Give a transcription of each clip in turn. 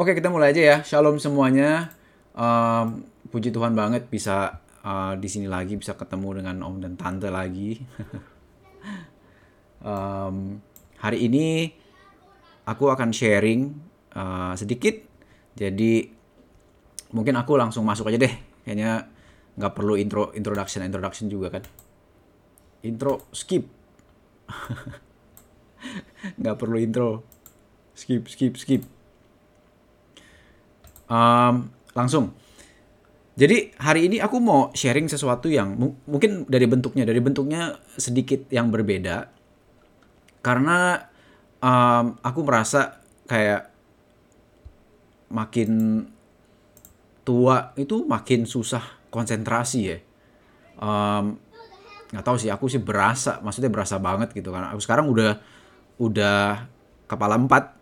Oke, kita mulai aja ya. Shalom semuanya. Um, puji Tuhan banget bisa uh, di sini lagi, bisa ketemu dengan Om dan Tante lagi. um, hari ini aku akan sharing uh, sedikit. Jadi mungkin aku langsung masuk aja deh. Kayaknya nggak perlu intro introduction introduction juga kan. Intro skip. nggak perlu intro. Skip skip skip. Um, langsung. Jadi hari ini aku mau sharing sesuatu yang mungkin dari bentuknya, dari bentuknya sedikit yang berbeda. Karena um, aku merasa kayak makin tua itu makin susah konsentrasi ya. Um, nggak tahu sih, aku sih berasa, maksudnya berasa banget gitu kan. Aku sekarang udah udah kepala empat,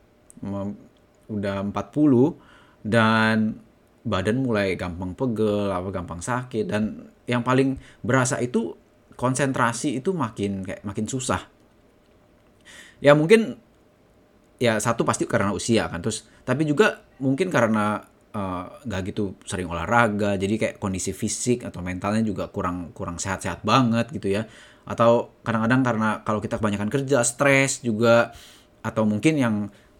udah 40 dan badan mulai gampang pegel, apa gampang sakit. Dan yang paling berasa itu konsentrasi itu makin kayak makin susah. Ya mungkin ya satu pasti karena usia kan. Terus tapi juga mungkin karena eh, nggak uh, gitu sering olahraga jadi kayak kondisi fisik atau mentalnya juga kurang kurang sehat-sehat banget gitu ya. Atau kadang-kadang karena kalau kita kebanyakan kerja stres juga atau mungkin yang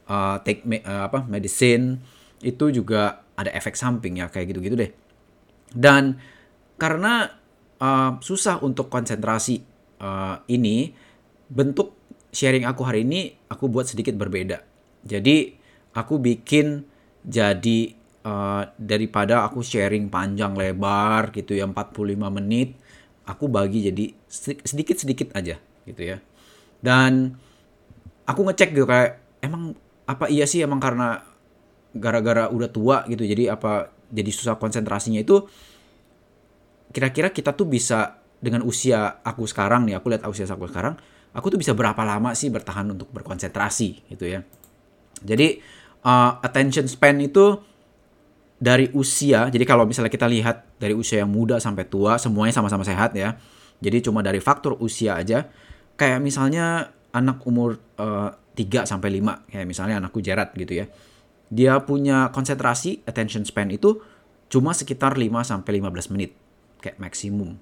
uh, take me, uh, apa medicine itu juga ada efek samping ya kayak gitu-gitu deh. Dan karena uh, susah untuk konsentrasi uh, ini, bentuk sharing aku hari ini aku buat sedikit berbeda. Jadi aku bikin jadi uh, daripada aku sharing panjang lebar gitu ya 45 menit, aku bagi jadi sedikit-sedikit aja gitu ya. Dan aku ngecek gitu kayak emang apa iya sih emang karena gara-gara udah tua gitu jadi apa jadi susah konsentrasinya itu kira-kira kita tuh bisa dengan usia aku sekarang nih aku lihat usia aku sekarang aku tuh bisa berapa lama sih bertahan untuk berkonsentrasi gitu ya. Jadi uh, attention span itu dari usia jadi kalau misalnya kita lihat dari usia yang muda sampai tua semuanya sama-sama sehat ya. Jadi cuma dari faktor usia aja kayak misalnya anak umur uh, 3 sampai 5 kayak misalnya anakku Jerat gitu ya dia punya konsentrasi attention span itu cuma sekitar 5 sampai 15 menit kayak maksimum.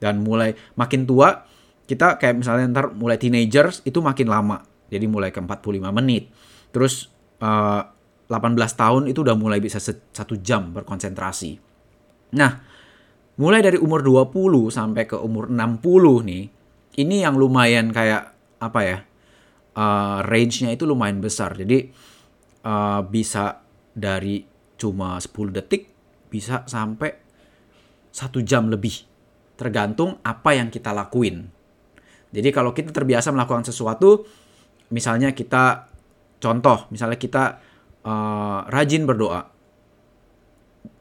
Dan mulai makin tua kita kayak misalnya ntar mulai teenagers itu makin lama. Jadi mulai ke 45 menit. Terus uh, eh, 18 tahun itu udah mulai bisa satu jam berkonsentrasi. Nah, mulai dari umur 20 sampai ke umur 60 nih, ini yang lumayan kayak apa ya? Uh, range-nya itu lumayan besar. Jadi uh, bisa dari cuma 10 detik bisa sampai satu jam lebih. Tergantung apa yang kita lakuin. Jadi kalau kita terbiasa melakukan sesuatu misalnya kita contoh misalnya kita uh, rajin berdoa.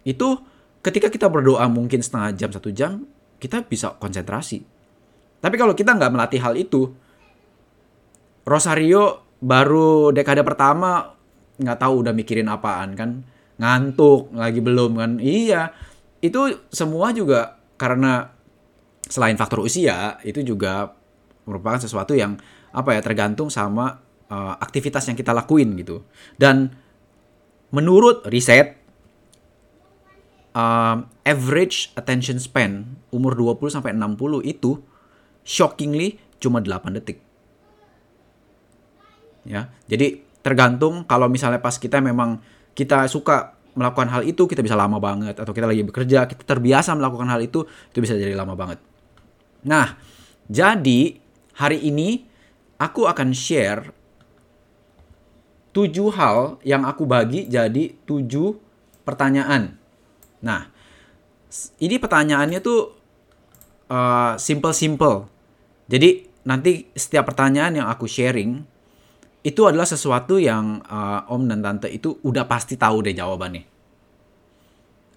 Itu ketika kita berdoa mungkin setengah jam satu jam kita bisa konsentrasi. Tapi kalau kita nggak melatih hal itu Rosario baru dekade pertama nggak tahu udah mikirin apaan kan. Ngantuk lagi belum kan. Iya itu semua juga karena selain faktor usia itu juga merupakan sesuatu yang apa ya tergantung sama uh, aktivitas yang kita lakuin gitu. Dan menurut riset uh, average attention span umur 20 sampai 60 itu shockingly cuma 8 detik. Ya jadi tergantung kalau misalnya pas kita memang kita suka melakukan hal itu kita bisa lama banget atau kita lagi bekerja kita terbiasa melakukan hal itu itu bisa jadi lama banget. Nah, jadi hari ini aku akan share tujuh hal yang aku bagi jadi tujuh pertanyaan. Nah, ini pertanyaannya tuh uh, simple-simple. Jadi nanti setiap pertanyaan yang aku sharing itu adalah sesuatu yang uh, om dan tante itu udah pasti tahu deh jawabannya.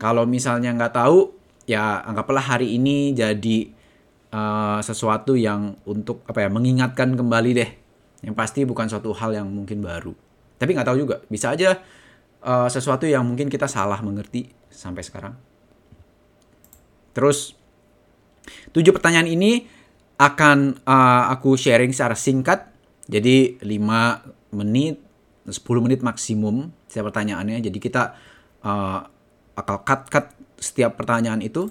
Kalau misalnya nggak tahu, ya anggaplah hari ini jadi uh, sesuatu yang untuk apa ya mengingatkan kembali deh. Yang pasti bukan suatu hal yang mungkin baru. Tapi nggak tahu juga, bisa aja uh, sesuatu yang mungkin kita salah mengerti sampai sekarang. Terus tujuh pertanyaan ini akan uh, aku sharing secara singkat jadi 5 menit, 10 menit maksimum setiap pertanyaannya. Jadi kita uh, akal cut cut setiap pertanyaan itu.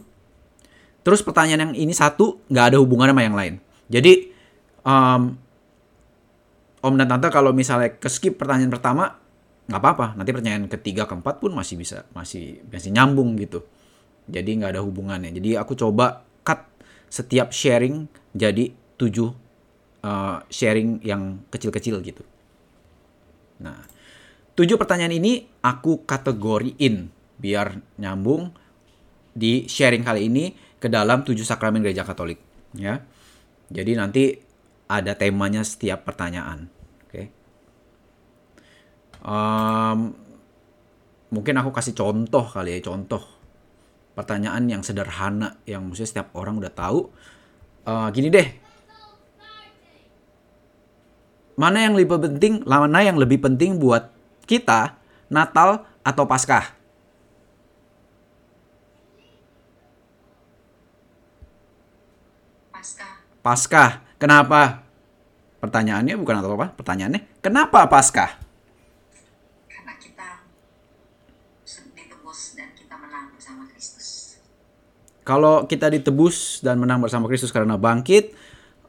Terus pertanyaan yang ini satu nggak ada hubungannya sama yang lain. Jadi um, Om dan Tante kalau misalnya ke skip pertanyaan pertama nggak apa-apa. Nanti pertanyaan ketiga keempat pun masih bisa masih masih nyambung gitu. Jadi nggak ada hubungannya. Jadi aku coba cut setiap sharing jadi tujuh uh, sharing yang kecil-kecil gitu. Nah, tujuh pertanyaan ini aku kategoriin biar nyambung di sharing kali ini ke dalam tujuh sakramen gereja Katolik, ya. Jadi nanti ada temanya setiap pertanyaan, oke? Okay? Um, mungkin aku kasih contoh kali ya, contoh pertanyaan yang sederhana yang mesti setiap orang udah tahu. Uh, gini deh, mana yang lebih penting, mana yang lebih penting buat kita, Natal atau Paskah? Paskah. Paskah. Kenapa? Pertanyaannya bukan atau apa? Pertanyaannya, kenapa Paskah? Karena kita ditebus dan kita menang bersama Kristus. Kalau kita ditebus dan menang bersama Kristus karena bangkit,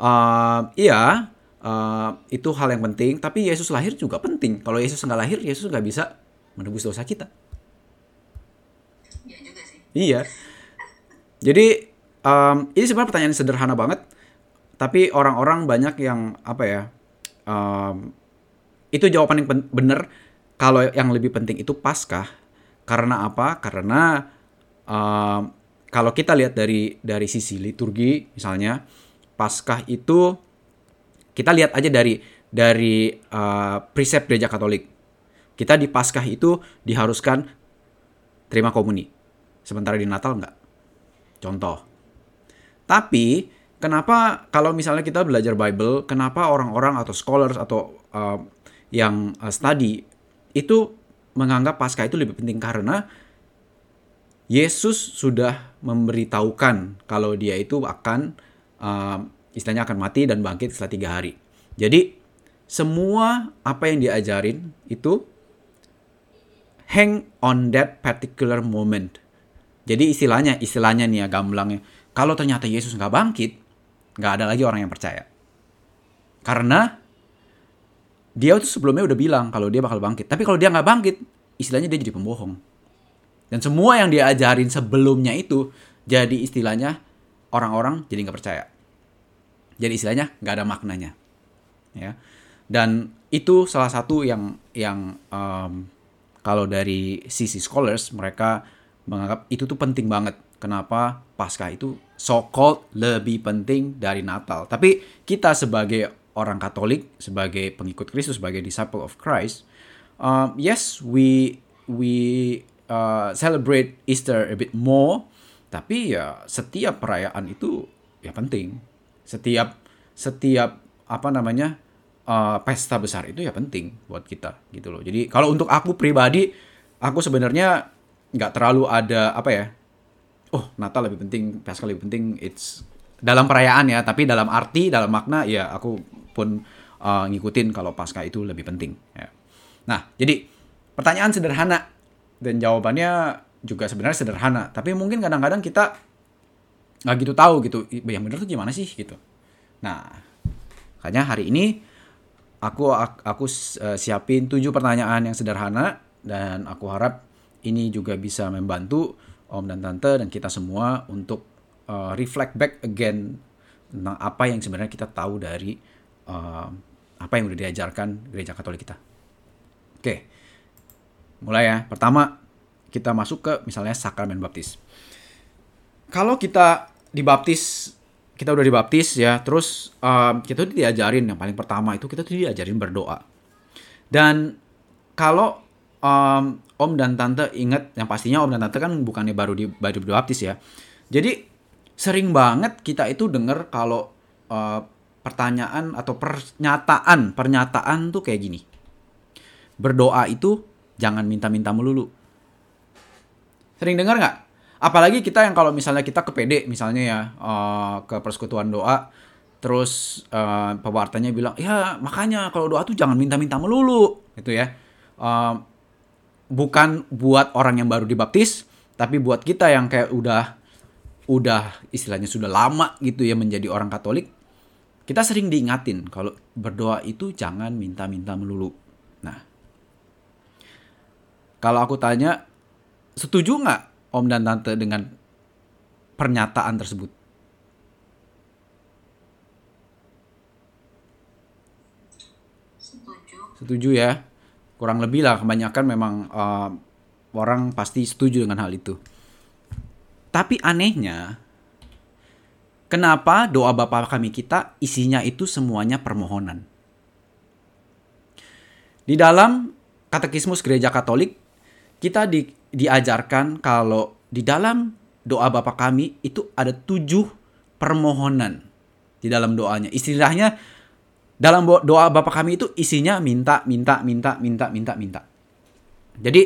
uh, iya, uh, itu hal yang penting. Tapi Yesus lahir juga penting. Kalau Yesus nggak lahir, Yesus nggak bisa menebus dosa kita. Iya juga sih. Iya. Jadi um, ini sebenarnya pertanyaan sederhana banget, tapi orang-orang banyak yang apa ya? Um, itu jawaban yang benar. Kalau yang lebih penting itu Paskah. Karena apa? Karena um, kalau kita lihat dari dari sisi liturgi, misalnya Paskah itu kita lihat aja dari dari uh, prinsip gereja Katolik. Kita di Paskah itu diharuskan terima komuni. Sementara di Natal enggak. Contoh. Tapi kenapa kalau misalnya kita belajar Bible, kenapa orang-orang atau scholars atau uh, yang uh, study itu menganggap Paskah itu lebih penting karena Yesus sudah memberitahukan kalau dia itu akan uh, istilahnya akan mati dan bangkit setelah tiga hari. Jadi semua apa yang diajarin itu hang on that particular moment. Jadi istilahnya, istilahnya nih ya gamblangnya. Kalau ternyata Yesus nggak bangkit, nggak ada lagi orang yang percaya. Karena dia tuh sebelumnya udah bilang kalau dia bakal bangkit. Tapi kalau dia nggak bangkit, istilahnya dia jadi pembohong. Dan semua yang dia ajarin sebelumnya itu jadi istilahnya orang-orang jadi nggak percaya. Jadi istilahnya nggak ada maknanya. Ya. Dan itu salah satu yang yang um, kalau dari sisi scholars mereka menganggap itu tuh penting banget. Kenapa Paskah itu so called lebih penting dari Natal. Tapi kita sebagai orang Katolik, sebagai pengikut Kristus, sebagai disciple of Christ, um, yes we we uh, celebrate Easter a bit more. Tapi ya setiap perayaan itu ya penting. Setiap setiap apa namanya uh, pesta besar itu ya penting buat kita gitu loh. Jadi kalau untuk aku pribadi, aku sebenarnya nggak terlalu ada apa ya oh Natal lebih penting Paskah lebih penting it's dalam perayaan ya tapi dalam arti dalam makna ya aku pun uh, ngikutin kalau Paskah itu lebih penting ya. nah jadi pertanyaan sederhana dan jawabannya juga sebenarnya sederhana tapi mungkin kadang-kadang kita nggak gitu tahu gitu yang benar tuh gimana sih gitu nah makanya hari ini aku aku uh, siapin tujuh pertanyaan yang sederhana dan aku harap ini juga bisa membantu Om dan Tante dan kita semua untuk uh, reflect back again tentang apa yang sebenarnya kita tahu dari uh, apa yang udah diajarkan gereja Katolik kita. Oke, mulai ya. Pertama kita masuk ke misalnya sakramen baptis. Kalau kita dibaptis, kita udah dibaptis ya, terus um, kita tuh diajarin yang paling pertama itu kita tuh diajarin berdoa. Dan kalau um, Om dan Tante inget yang pastinya Om dan Tante kan bukannya baru di baru dibaptis ya. Jadi sering banget kita itu denger kalau uh, pertanyaan atau pernyataan pernyataan tuh kayak gini. Berdoa itu jangan minta-minta melulu. Sering dengar nggak? Apalagi kita yang kalau misalnya kita ke PD misalnya ya uh, ke persekutuan doa terus uh, pewartanya bilang ya makanya kalau doa tuh jangan minta-minta melulu gitu ya. Uh, bukan buat orang yang baru dibaptis, tapi buat kita yang kayak udah udah istilahnya sudah lama gitu ya menjadi orang Katolik, kita sering diingatin kalau berdoa itu jangan minta-minta melulu. Nah, kalau aku tanya, setuju nggak Om dan Tante dengan pernyataan tersebut? Setuju. Setuju ya? Kurang lebih lah kebanyakan memang uh, orang pasti setuju dengan hal itu. Tapi anehnya, kenapa doa Bapa kami kita isinya itu semuanya permohonan? Di dalam katekismus gereja Katolik, kita di, diajarkan kalau di dalam doa Bapa kami itu ada tujuh permohonan di dalam doanya. Istilahnya dalam doa Bapa kami itu isinya minta, minta, minta, minta, minta, minta. Jadi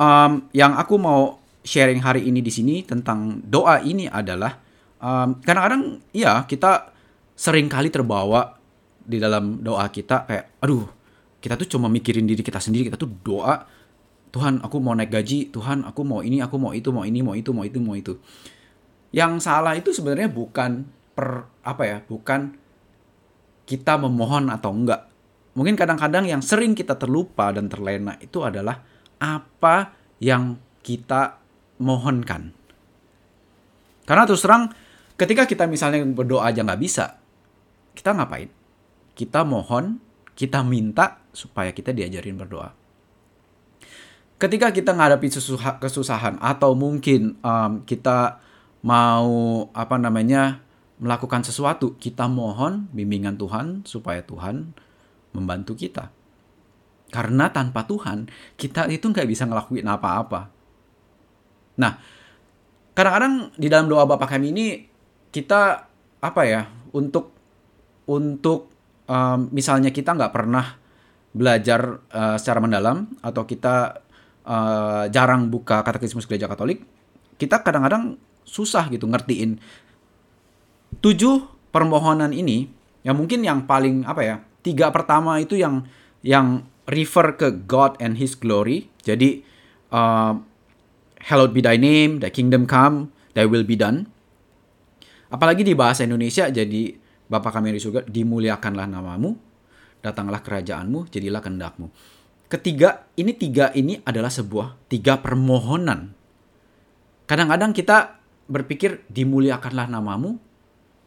um, yang aku mau sharing hari ini di sini tentang doa ini adalah um, kadang-kadang ya kita sering kali terbawa di dalam doa kita kayak aduh kita tuh cuma mikirin diri kita sendiri kita tuh doa Tuhan aku mau naik gaji. Tuhan aku mau ini aku mau itu mau ini mau itu mau itu mau itu. Yang salah itu sebenarnya bukan per apa ya bukan kita memohon atau enggak. Mungkin kadang-kadang yang sering kita terlupa dan terlena itu adalah apa yang kita mohonkan. Karena terus terang ketika kita misalnya berdoa aja nggak bisa kita ngapain? Kita mohon kita minta supaya kita diajarin berdoa ketika kita menghadapi kesusahan atau mungkin um, kita mau apa namanya melakukan sesuatu, kita mohon bimbingan Tuhan supaya Tuhan membantu kita. Karena tanpa Tuhan, kita itu nggak bisa ngelakuin apa-apa. Nah, kadang-kadang di dalam doa Bapak kami ini, kita apa ya, untuk untuk um, misalnya kita nggak pernah belajar uh, secara mendalam atau kita uh, jarang buka katekismus gereja Katolik, kita kadang-kadang susah gitu ngertiin. Tujuh permohonan ini yang mungkin yang paling apa ya tiga pertama itu yang yang refer ke God and His glory. Jadi uh, hallowed be thy name thy kingdom come thy will be done. Apalagi di bahasa Indonesia jadi Bapa kami di surga dimuliakanlah namamu datanglah kerajaanmu jadilah kehendakmu ketiga ini tiga ini adalah sebuah tiga permohonan. Kadang-kadang kita berpikir dimuliakanlah namamu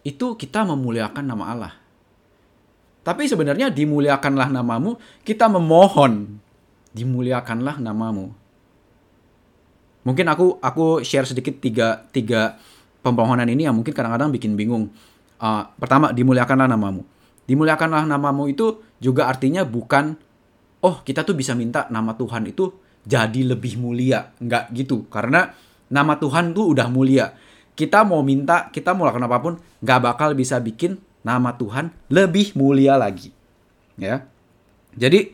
itu kita memuliakan nama Allah. Tapi sebenarnya dimuliakanlah namamu kita memohon dimuliakanlah namamu. Mungkin aku aku share sedikit tiga tiga pemohonan ini yang mungkin kadang-kadang bikin bingung. Uh, pertama dimuliakanlah namamu. Dimuliakanlah namamu itu juga artinya bukan oh kita tuh bisa minta nama Tuhan itu jadi lebih mulia. Nggak gitu. Karena nama Tuhan tuh udah mulia. Kita mau minta, kita mau lakukan apa pun, nggak bakal bisa bikin nama Tuhan lebih mulia lagi. Ya. Jadi,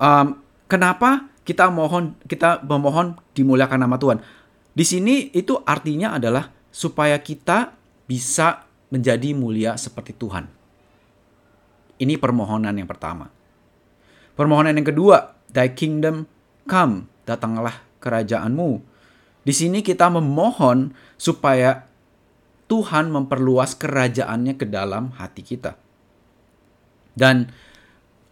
um, kenapa kita mohon, kita memohon dimuliakan nama Tuhan? Di sini itu artinya adalah supaya kita bisa menjadi mulia seperti Tuhan. Ini permohonan yang pertama. Permohonan yang kedua, Thy kingdom come, datanglah kerajaanmu. Di sini kita memohon supaya Tuhan memperluas kerajaannya ke dalam hati kita. Dan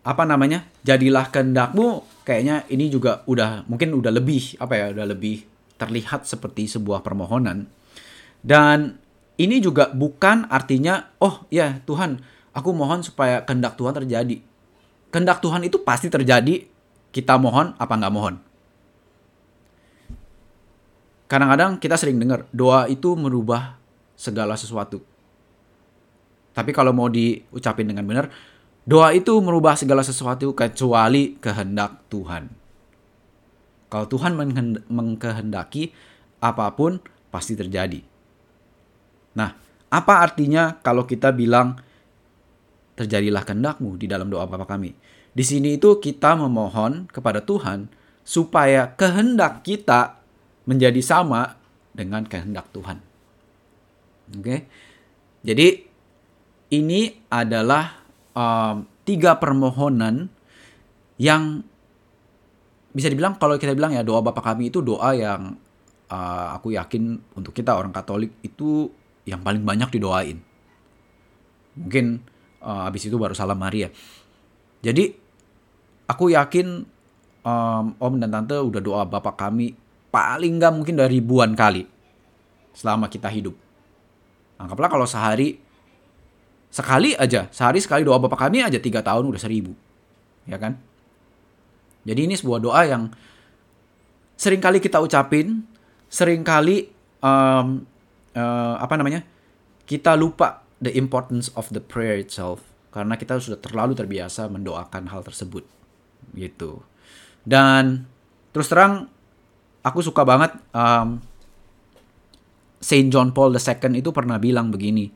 apa namanya? Jadilah kehendakmu kayaknya ini juga udah mungkin udah lebih apa ya, udah lebih terlihat seperti sebuah permohonan. Dan ini juga bukan artinya oh ya Tuhan, aku mohon supaya kehendak Tuhan terjadi kehendak Tuhan itu pasti terjadi, kita mohon apa nggak mohon. Kadang-kadang kita sering dengar doa itu merubah segala sesuatu. Tapi kalau mau diucapin dengan benar, doa itu merubah segala sesuatu kecuali kehendak Tuhan. Kalau Tuhan mengkehendaki apa pun pasti terjadi. Nah, apa artinya kalau kita bilang terjadilah kehendakmu di dalam doa Bapa kami. Di sini itu kita memohon kepada Tuhan supaya kehendak kita menjadi sama dengan kehendak Tuhan. Oke, jadi ini adalah um, tiga permohonan yang bisa dibilang kalau kita bilang ya doa Bapa kami itu doa yang uh, aku yakin untuk kita orang Katolik itu yang paling banyak didoain. Mungkin uh, habis itu baru salam Maria. Jadi aku yakin um, Om dan Tante udah doa Bapak kami paling nggak mungkin dari ribuan kali selama kita hidup. Anggaplah kalau sehari sekali aja, sehari sekali doa Bapak kami aja tiga tahun udah seribu, ya kan? Jadi ini sebuah doa yang sering kali kita ucapin, sering kali um, uh, apa namanya kita lupa the importance of the prayer itself karena kita sudah terlalu terbiasa mendoakan hal tersebut gitu. Dan terus terang aku suka banget um, Saint John Paul II itu pernah bilang begini.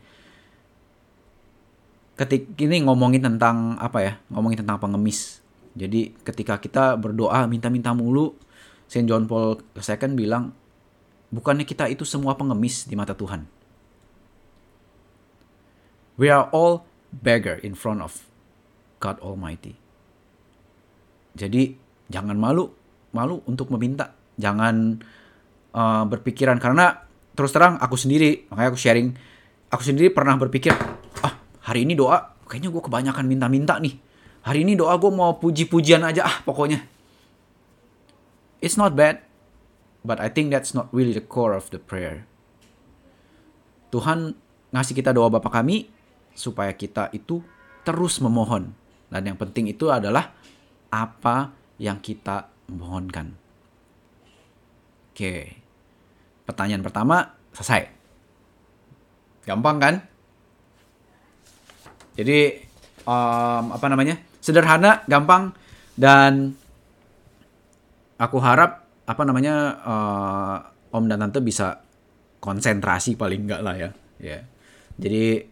Ketik ini ngomongin tentang apa ya? Ngomongin tentang pengemis. Jadi ketika kita berdoa minta-minta mulu, Saint John Paul II bilang, bukannya kita itu semua pengemis di mata Tuhan. We are all beggar in front of God Almighty. Jadi jangan malu, malu untuk meminta, jangan uh, berpikiran karena terus terang aku sendiri, makanya aku sharing, aku sendiri pernah berpikir, ah hari ini doa, kayaknya gue kebanyakan minta-minta nih. Hari ini doa gue mau puji-pujian aja ah pokoknya. It's not bad, but I think that's not really the core of the prayer. Tuhan ngasih kita doa Bapa kami supaya kita itu terus memohon. Dan yang penting itu adalah apa yang kita mohonkan. Oke. Pertanyaan pertama selesai. Gampang kan? Jadi um, apa namanya? Sederhana, gampang dan aku harap apa namanya uh, Om dan Tante bisa konsentrasi paling enggak lah ya. Ya. Jadi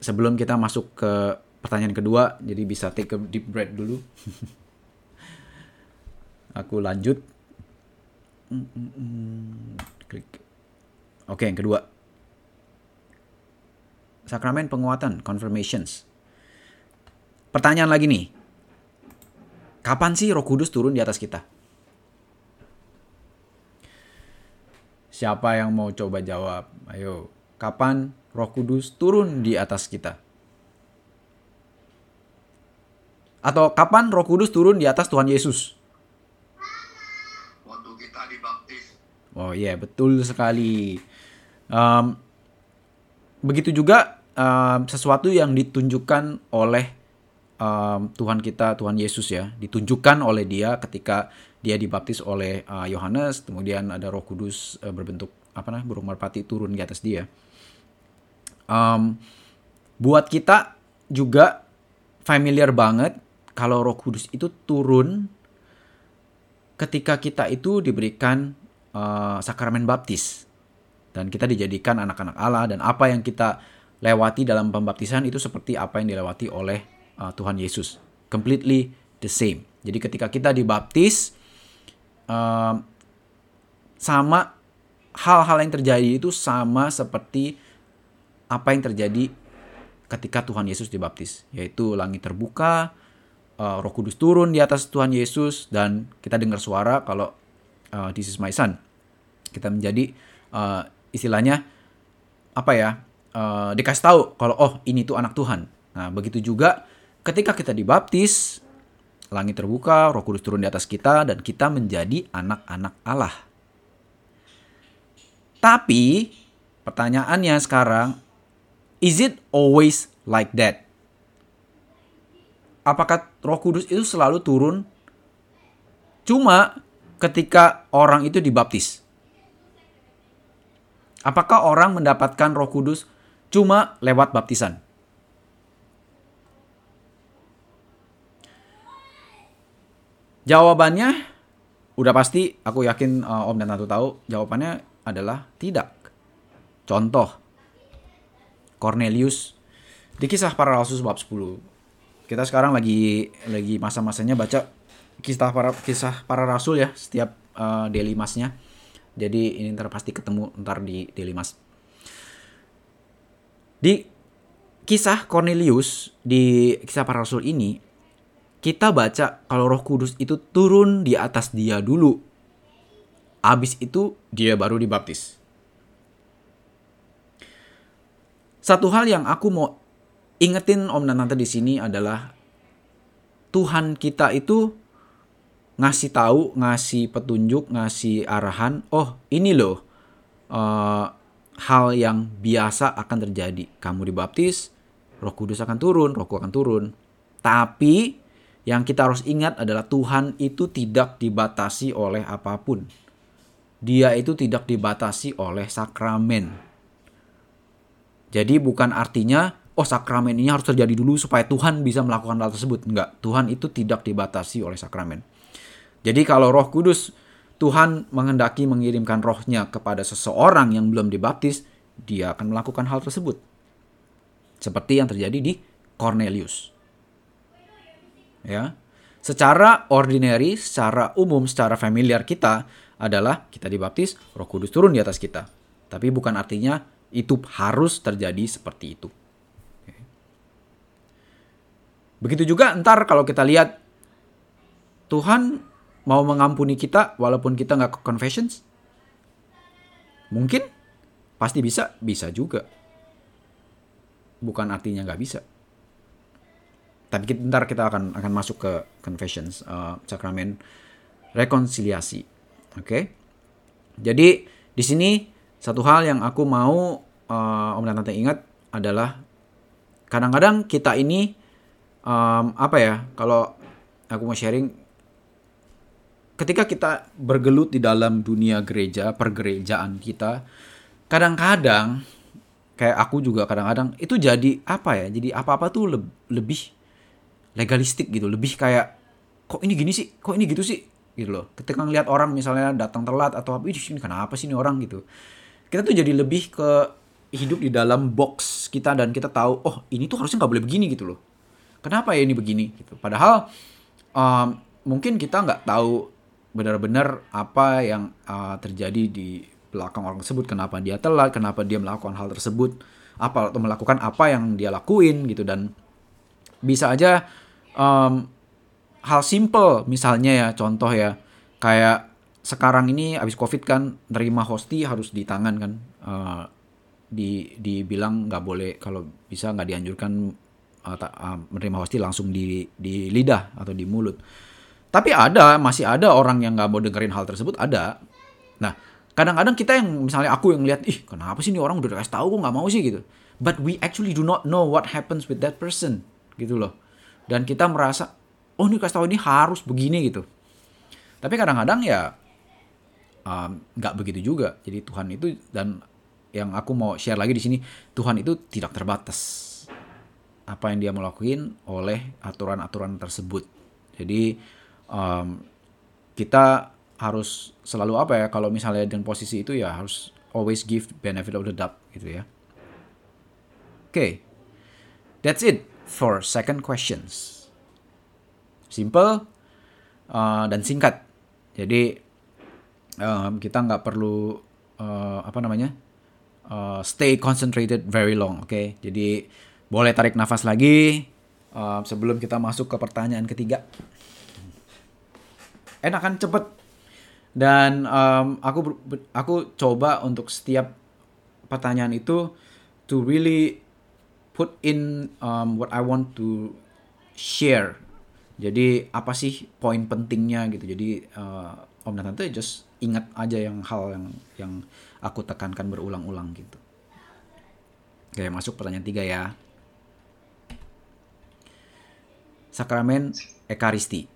sebelum kita masuk ke pertanyaan kedua, jadi bisa take a deep breath dulu. Aku lanjut. Klik. Oke, yang kedua. Sakramen penguatan, confirmations. Pertanyaan lagi nih. Kapan sih Roh Kudus turun di atas kita? Siapa yang mau coba jawab? Ayo, kapan Roh Kudus turun di atas kita? Atau kapan Roh Kudus turun di atas Tuhan Yesus? Waktu kita dibaptis. Oh iya, betul sekali. Um, begitu juga um, sesuatu yang ditunjukkan oleh um, Tuhan kita, Tuhan Yesus ya, ditunjukkan oleh Dia ketika Dia dibaptis oleh uh, Yohanes, kemudian ada Roh Kudus uh, berbentuk apa namanya burung merpati turun di atas Dia. Um, buat kita juga familiar banget kalau Roh Kudus itu turun ketika kita itu diberikan uh, sakramen baptis. Dan kita dijadikan anak-anak Allah dan apa yang kita lewati dalam pembaptisan itu seperti apa yang dilewati oleh uh, Tuhan Yesus. Completely the same. Jadi ketika kita dibaptis uh, sama hal-hal yang terjadi itu sama seperti apa yang terjadi ketika Tuhan Yesus dibaptis yaitu langit terbuka uh, Roh Kudus turun di atas Tuhan Yesus dan kita dengar suara kalau uh, this is my son. Kita menjadi uh, istilahnya apa ya? Uh, dikasih tahu kalau oh ini tuh anak Tuhan. Nah, begitu juga ketika kita dibaptis, langit terbuka, Roh Kudus turun di atas kita dan kita menjadi anak-anak Allah. Tapi pertanyaannya sekarang, is it always like that? apakah Roh Kudus itu selalu turun cuma ketika orang itu dibaptis? Apakah orang mendapatkan Roh Kudus cuma lewat baptisan? Jawabannya udah pasti aku yakin uh, Om dan Tante tahu jawabannya adalah tidak. Contoh Cornelius di kisah para rasul bab 10 kita sekarang lagi lagi masa-masanya baca kisah para kisah para rasul ya setiap uh, daily masnya jadi ini ntar pasti ketemu ntar di daily mas di kisah Cornelius di kisah para rasul ini kita baca kalau Roh Kudus itu turun di atas dia dulu. Habis itu dia baru dibaptis. Satu hal yang aku mau ingetin Om dan Tante di sini adalah Tuhan kita itu ngasih tahu, ngasih petunjuk, ngasih arahan. Oh, ini loh uh, hal yang biasa akan terjadi. Kamu dibaptis, Roh Kudus akan turun, Rohku akan turun. Tapi yang kita harus ingat adalah Tuhan itu tidak dibatasi oleh apa pun. Dia itu tidak dibatasi oleh sakramen. Jadi bukan artinya oh sakramen ini harus terjadi dulu supaya Tuhan bisa melakukan hal tersebut. Enggak, Tuhan itu tidak dibatasi oleh sakramen. Jadi kalau Roh Kudus Tuhan menghendaki mengirimkan rohnya kepada seseorang yang belum dibaptis, dia akan melakukan hal tersebut. Seperti yang terjadi di Cornelius ya. Secara ordinary, secara umum, secara familiar kita adalah kita dibaptis, Roh Kudus turun di atas kita. Tapi bukan artinya itu harus terjadi seperti itu. Begitu juga ntar kalau kita lihat Tuhan mau mengampuni kita walaupun kita nggak ke confessions? Mungkin, pasti bisa, bisa juga. Bukan artinya nggak bisa. Tapi kita, ntar kita akan akan masuk ke confessions, uh, sakramen rekonsiliasi. Oke. Okay? Jadi di sini satu hal yang aku mau uh, Om dan Tante ingat adalah kadang-kadang kita ini um, apa ya? Kalau aku mau sharing ketika kita bergelut di dalam dunia gereja, pergerejaan kita, kadang-kadang kayak aku juga kadang-kadang itu jadi apa ya? Jadi apa-apa tuh le lebih legalistik gitu lebih kayak kok ini gini sih kok ini gitu sih gitu loh ketika ngeliat orang misalnya datang telat atau apa ini kenapa sih ini orang gitu kita tuh jadi lebih ke hidup di dalam box kita dan kita tahu oh ini tuh harusnya nggak boleh begini gitu loh. Kenapa ya ini begini? Gitu. Padahal um, mungkin kita nggak tahu benar-benar apa yang uh, terjadi di belakang orang tersebut. Kenapa dia telat? Kenapa dia melakukan hal tersebut? Apa atau melakukan apa yang dia lakuin gitu. Dan bisa aja um, hal simple misalnya ya contoh ya kayak sekarang ini abis covid kan nerima hosti harus di tangan kan. Uh, di dibilang nggak boleh kalau bisa nggak dianjurkan uh, ta, uh, menerima hosti langsung di di lidah atau di mulut. Tapi ada masih ada orang yang nggak mau dengerin hal tersebut ada. Nah kadang-kadang kita yang misalnya aku yang lihat ih kenapa sih ini orang udah dikasih tahu kok nggak mau sih? gitu. But we actually do not know what happens with that person gitu loh. Dan kita merasa oh ini kasih tahu ini harus begini gitu. Tapi kadang-kadang ya nggak um, begitu juga jadi Tuhan itu dan yang aku mau share lagi di sini Tuhan itu tidak terbatas apa yang dia melakukan oleh aturan-aturan tersebut jadi um, kita harus selalu apa ya kalau misalnya dengan posisi itu ya harus always give benefit of the doubt gitu ya oke okay. that's it for second questions. Simple uh, dan singkat. Jadi um, kita nggak perlu uh, apa namanya uh, stay concentrated very long. Oke, okay? jadi boleh tarik nafas lagi uh, sebelum kita masuk ke pertanyaan ketiga. Enakan cepet dan um, aku aku coba untuk setiap pertanyaan itu to really put in um, what I want to share. Jadi apa sih poin pentingnya gitu. Jadi uh, Om dan Tante just ingat aja yang hal yang yang aku tekankan berulang-ulang gitu. Oke, masuk pertanyaan tiga ya. Sakramen Ekaristi.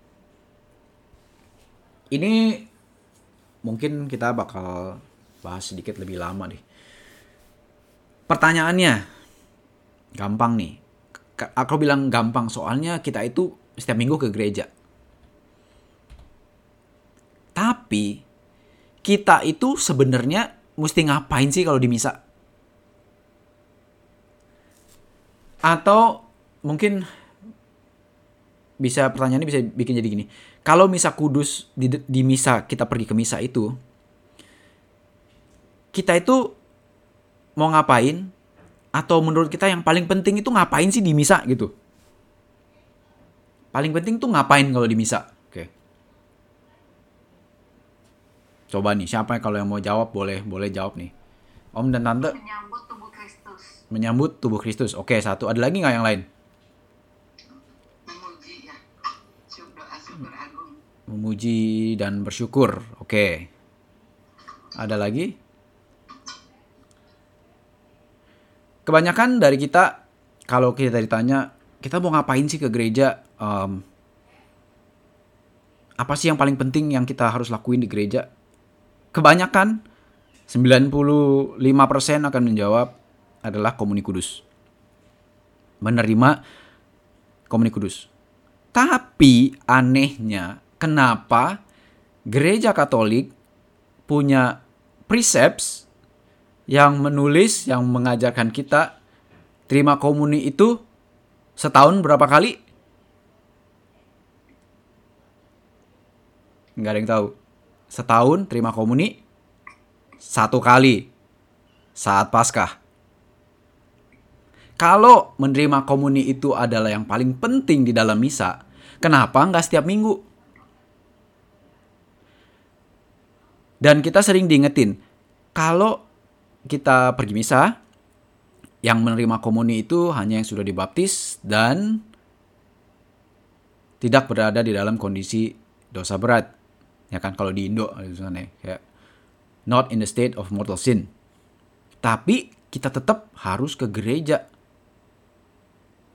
Ini mungkin kita bakal bahas sedikit lebih lama nih. Pertanyaannya, gampang nih. Aku bilang gampang soalnya kita itu setiap minggu ke gereja. Tapi kita itu sebenarnya mesti ngapain sih kalau di misa? Atau mungkin bisa pertanyaannya bisa bikin jadi gini. Kalau misa kudus di, di misa kita pergi ke misa itu kita itu mau ngapain atau menurut kita yang paling penting itu ngapain sih di misa gitu? paling penting tuh ngapain kalau di misa? Oke. Coba nih, siapa yang kalau yang mau jawab boleh boleh jawab nih. Om dan tante Menyambut tubuh Kristus. menyambut tubuh Kristus. Oke, satu. Ada lagi nggak yang lain? Memuji ya. Syukur agung. Memuji dan bersyukur. Oke. Ada lagi? Kebanyakan dari kita, kalau kita ditanya, kita mau ngapain sih ke gereja? Em, apa sih yang paling penting yang kita harus lakuin di gereja? Kebanyakan 95% akan menjawab adalah komuni kudus. Menerima komuni kudus. Tapi anehnya, kenapa gereja Katolik punya precepts yang menulis, yang mengajarkan kita terima komuni itu setahun berapa kali? Nggak ada yang tahu. Setahun terima komuni satu kali saat Paskah. Kalau menerima komuni itu adalah yang paling penting di dalam misa, kenapa nggak setiap minggu? Dan kita sering diingetin, kalau kita pergi misa, yang menerima komuni itu hanya yang sudah dibaptis dan tidak berada di dalam kondisi dosa berat. Ya kan kalau di Indo misalnya kayak not in the state of mortal sin. Tapi kita tetap harus ke gereja.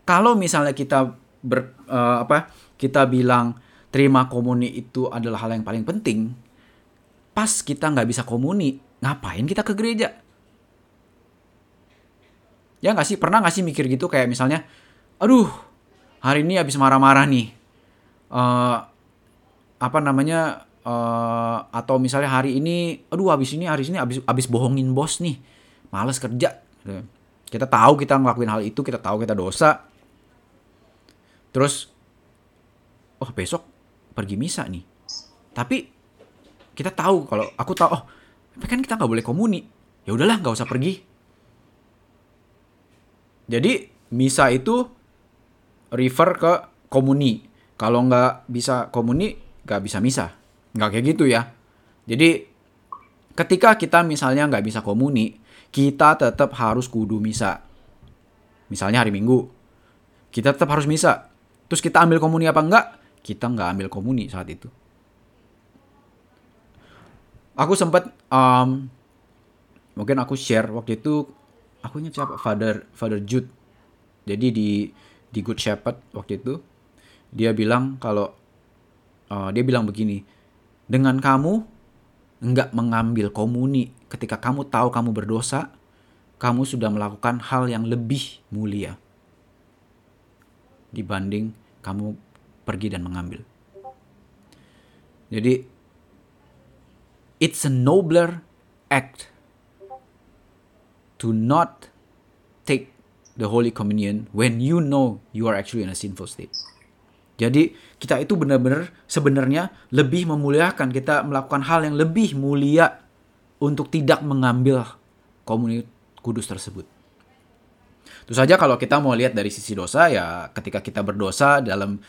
Kalau misalnya kita ber, eh, apa kita bilang terima komuni itu adalah hal yang paling penting, pas kita nggak bisa komuni, ngapain kita ke gereja? Ya nggak sih? Pernah nggak sih mikir gitu kayak misalnya, aduh, hari ini habis marah-marah nih. Eh, apa namanya? Eh, atau misalnya hari ini, aduh habis ini hari ini habis habis bohongin bos nih, males kerja. Gitu. Kita tahu kita ngelakuin hal itu, kita tahu kita dosa. Terus, oh besok pergi misa nih. Tapi kita tahu kalau aku tahu, oh, tapi kan kita nggak boleh komuni. Ya udahlah, nggak usah pergi. Jadi misa itu refer ke komuni. Kalau nggak bisa komuni, nggak bisa misa. Nggak kayak gitu ya. Jadi ketika kita misalnya nggak bisa komuni, kita tetap harus kudu misa. Misalnya hari Minggu, kita tetap harus misa. Terus kita ambil komuni apa enggak? Kita nggak ambil komuni saat itu. Aku sempat um, mungkin aku share waktu itu aku ingat siapa Father Father Jude. Jadi di di Good Shepherd waktu itu dia bilang kalau uh, dia bilang begini, dengan kamu nggak mengambil komuni ketika kamu tahu kamu berdosa, kamu sudah melakukan hal yang lebih mulia dibanding kamu pergi dan mengambil. Jadi it's a nobler act to not take the Holy Communion when you know you are actually in a sinful state. Jadi kita itu benar-benar sebenarnya lebih memuliakan kita melakukan hal yang lebih mulia untuk tidak mengambil komuni kudus tersebut. Tentu saja kalau kita mau lihat dari sisi dosa ya ketika kita berdosa dalam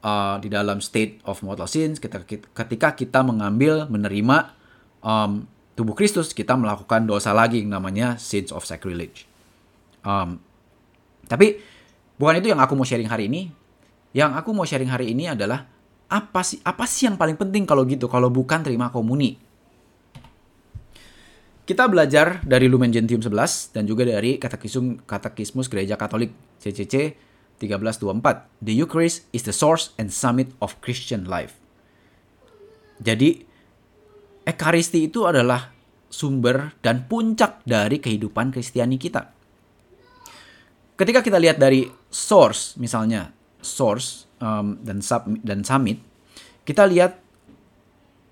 uh, di dalam state of mortal sins kita, ketika kita mengambil menerima um, tubuh Kristus kita melakukan dosa lagi yang namanya sins of sacrilege. Um, tapi bukan itu yang aku mau sharing hari ini. Yang aku mau sharing hari ini adalah apa sih apa sih yang paling penting kalau gitu kalau bukan terima komuni. Kita belajar dari Lumen Gentium 11 dan juga dari Katekisum Katekismus Gereja Katolik CCC 1324. The Eucharist is the source and summit of Christian life. Jadi Ekaristi itu adalah sumber dan puncak dari kehidupan Kristiani kita. Ketika kita lihat dari source misalnya source um, dan sub dan summit, kita lihat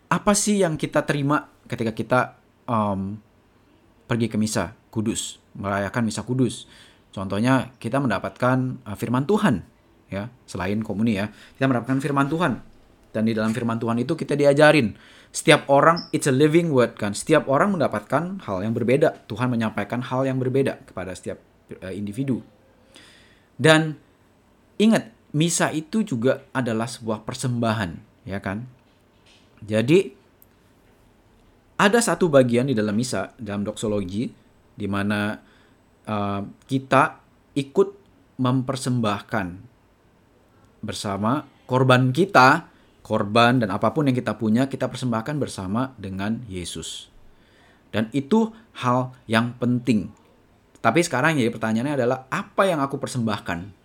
apa sih yang kita terima ketika kita um, pergi ke misa kudus, merayakan misa kudus. Contohnya kita mendapatkan uh, firman Tuhan, ya selain komuni ya, kita mendapatkan firman Tuhan. Dan di dalam firman Tuhan itu kita diajarin setiap orang it's a living word kan. Setiap orang mendapatkan hal yang berbeda. Tuhan menyampaikan hal yang berbeda kepada setiap uh, individu. Dan ingat, misa itu juga adalah sebuah persembahan, ya kan? Jadi ada satu bagian di dalam misa dalam doksologi di mana uh, kita ikut mempersembahkan bersama korban kita, korban dan apa pun yang kita punya kita persembahkan bersama dengan Yesus. Dan itu hal yang penting. Tapi sekarang ya pertanyaannya adalah apa yang aku persembahkan?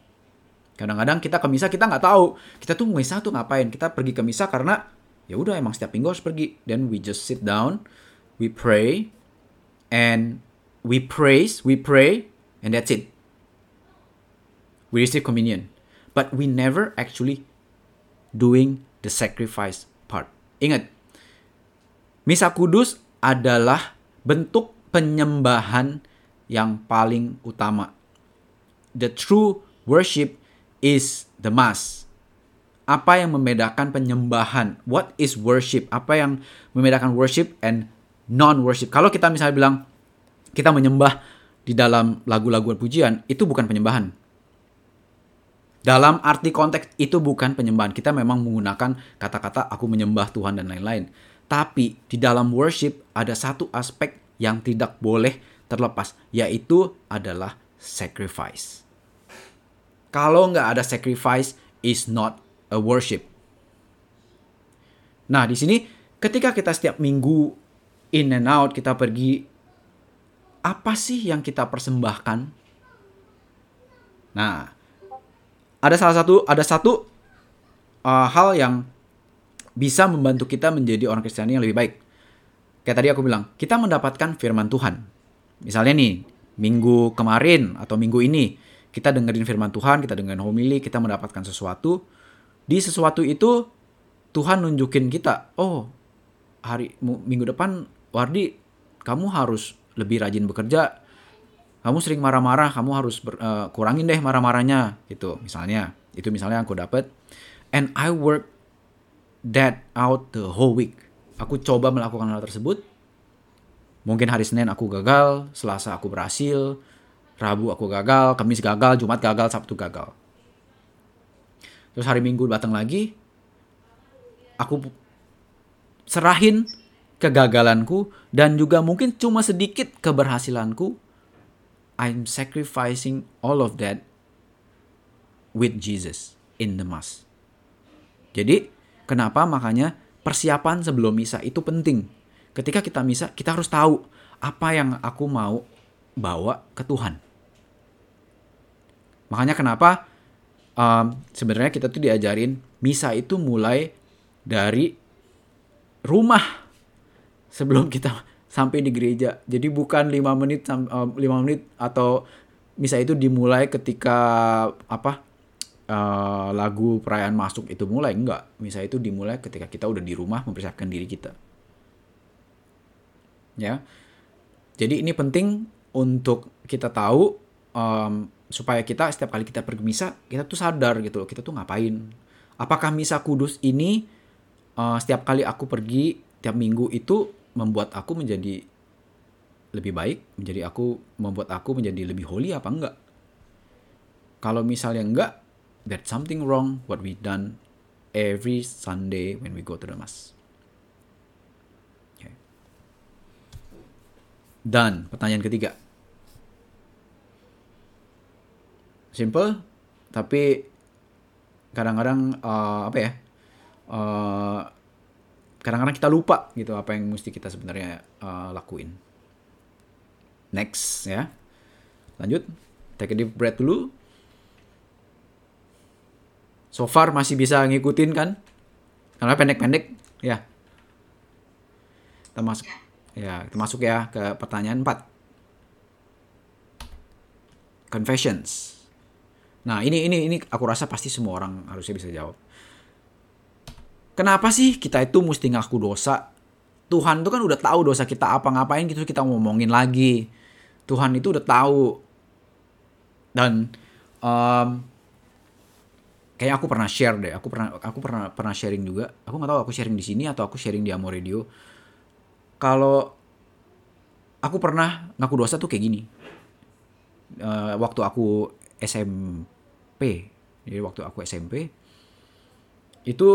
Kadang-kadang kita ke misa kita nggak tahu. Kita tuh misa tuh ngapain? Kita pergi ke misa karena ya udah emang setiap minggu harus pergi. Then we just sit down, we pray, and we praise, we pray, and that's it. We receive communion. But we never actually doing the sacrifice part. Ingat, Misa Kudus adalah bentuk penyembahan yang paling utama. The true worship is the mass. Apa yang membedakan penyembahan? What is worship? Apa yang membedakan worship and non-worship? Kalau kita misalnya bilang kita menyembah di dalam lagu-lagu pujian, itu bukan penyembahan. Dalam arti konteks itu bukan penyembahan. Kita memang menggunakan kata-kata aku menyembah Tuhan dan lain-lain. Tapi di dalam worship ada satu aspek yang tidak boleh terlepas, yaitu adalah sacrifice. Kalau nggak ada sacrifice, is not a worship. Nah, di sini ketika kita setiap minggu in and out, kita pergi, apa sih yang kita persembahkan? Nah, ada salah satu ada satu uh, hal yang bisa membantu kita menjadi orang Kristiani yang lebih baik. Kayak tadi aku bilang, kita mendapatkan firman Tuhan. Misalnya nih, minggu kemarin atau minggu ini kita dengerin firman Tuhan, kita dengerin homili, kita mendapatkan sesuatu. Di sesuatu itu Tuhan nunjukin kita, oh hari minggu depan Wardi kamu harus lebih rajin bekerja. Kamu sering marah-marah, kamu harus ber, uh, kurangin deh marah-marahnya gitu. Misalnya, itu misalnya aku dapat and I work that out the whole week. Aku coba melakukan hal tersebut. Mungkin hari Senin aku gagal, Selasa aku berhasil, Rabu aku gagal, Kamis gagal, Jumat gagal, Sabtu gagal. Terus hari Minggu datang lagi, aku serahin kegagalanku dan juga mungkin cuma sedikit keberhasilanku. I'm sacrificing all of that with Jesus in the mass. Jadi, kenapa makanya persiapan sebelum misa itu penting. Ketika kita misa, kita harus tahu apa yang aku mau bawa ke Tuhan. Makanya kenapa um, sebenarnya kita tuh diajarin misa itu mulai dari rumah sebelum kita sampai di gereja. Jadi bukan lima menit um, lima menit atau misa itu dimulai ketika apa uh, lagu perayaan masuk itu mulai enggak. Misa itu dimulai ketika kita udah di rumah mempersiapkan diri kita. Ya. Jadi ini penting untuk kita tahu um, supaya kita setiap kali kita pergi misa kita tuh sadar gitu loh kita tuh ngapain? Apakah misa kudus ini uh, setiap kali aku pergi tiap minggu itu membuat aku menjadi lebih baik menjadi aku membuat aku menjadi lebih holy apa enggak? Kalau misalnya enggak there's something wrong what we done every Sunday when we go to the mass. Okay. dan pertanyaan ketiga simple tapi kadang-kadang uh, apa ya kadang kadang-kadang kita lupa gitu apa yang mesti kita sebenarnya uh, lakuin. Next ya. Lanjut. Take a deep breath dulu. So far masih bisa ngikutin kan? Karena pendek-pendek ya. Kita masuk ya kita masuk ya ke pertanyaan 4 confessions Nah, ini ini ini aku rasa pasti semua orang harusnya bisa jawab. Kenapa sih kita itu mesti ngaku dosa? Tuhan itu kan udah tahu dosa kita apa ngapain gitu kita ngomongin lagi. Tuhan itu udah tahu. Dan um, kayak aku pernah share deh. Aku pernah aku pernah pernah sharing juga. Aku nggak tahu aku sharing di sini atau aku sharing di Amo Radio. Kalau aku pernah ngaku dosa tuh kayak gini. Uh, waktu aku SMP Jadi waktu aku SMP itu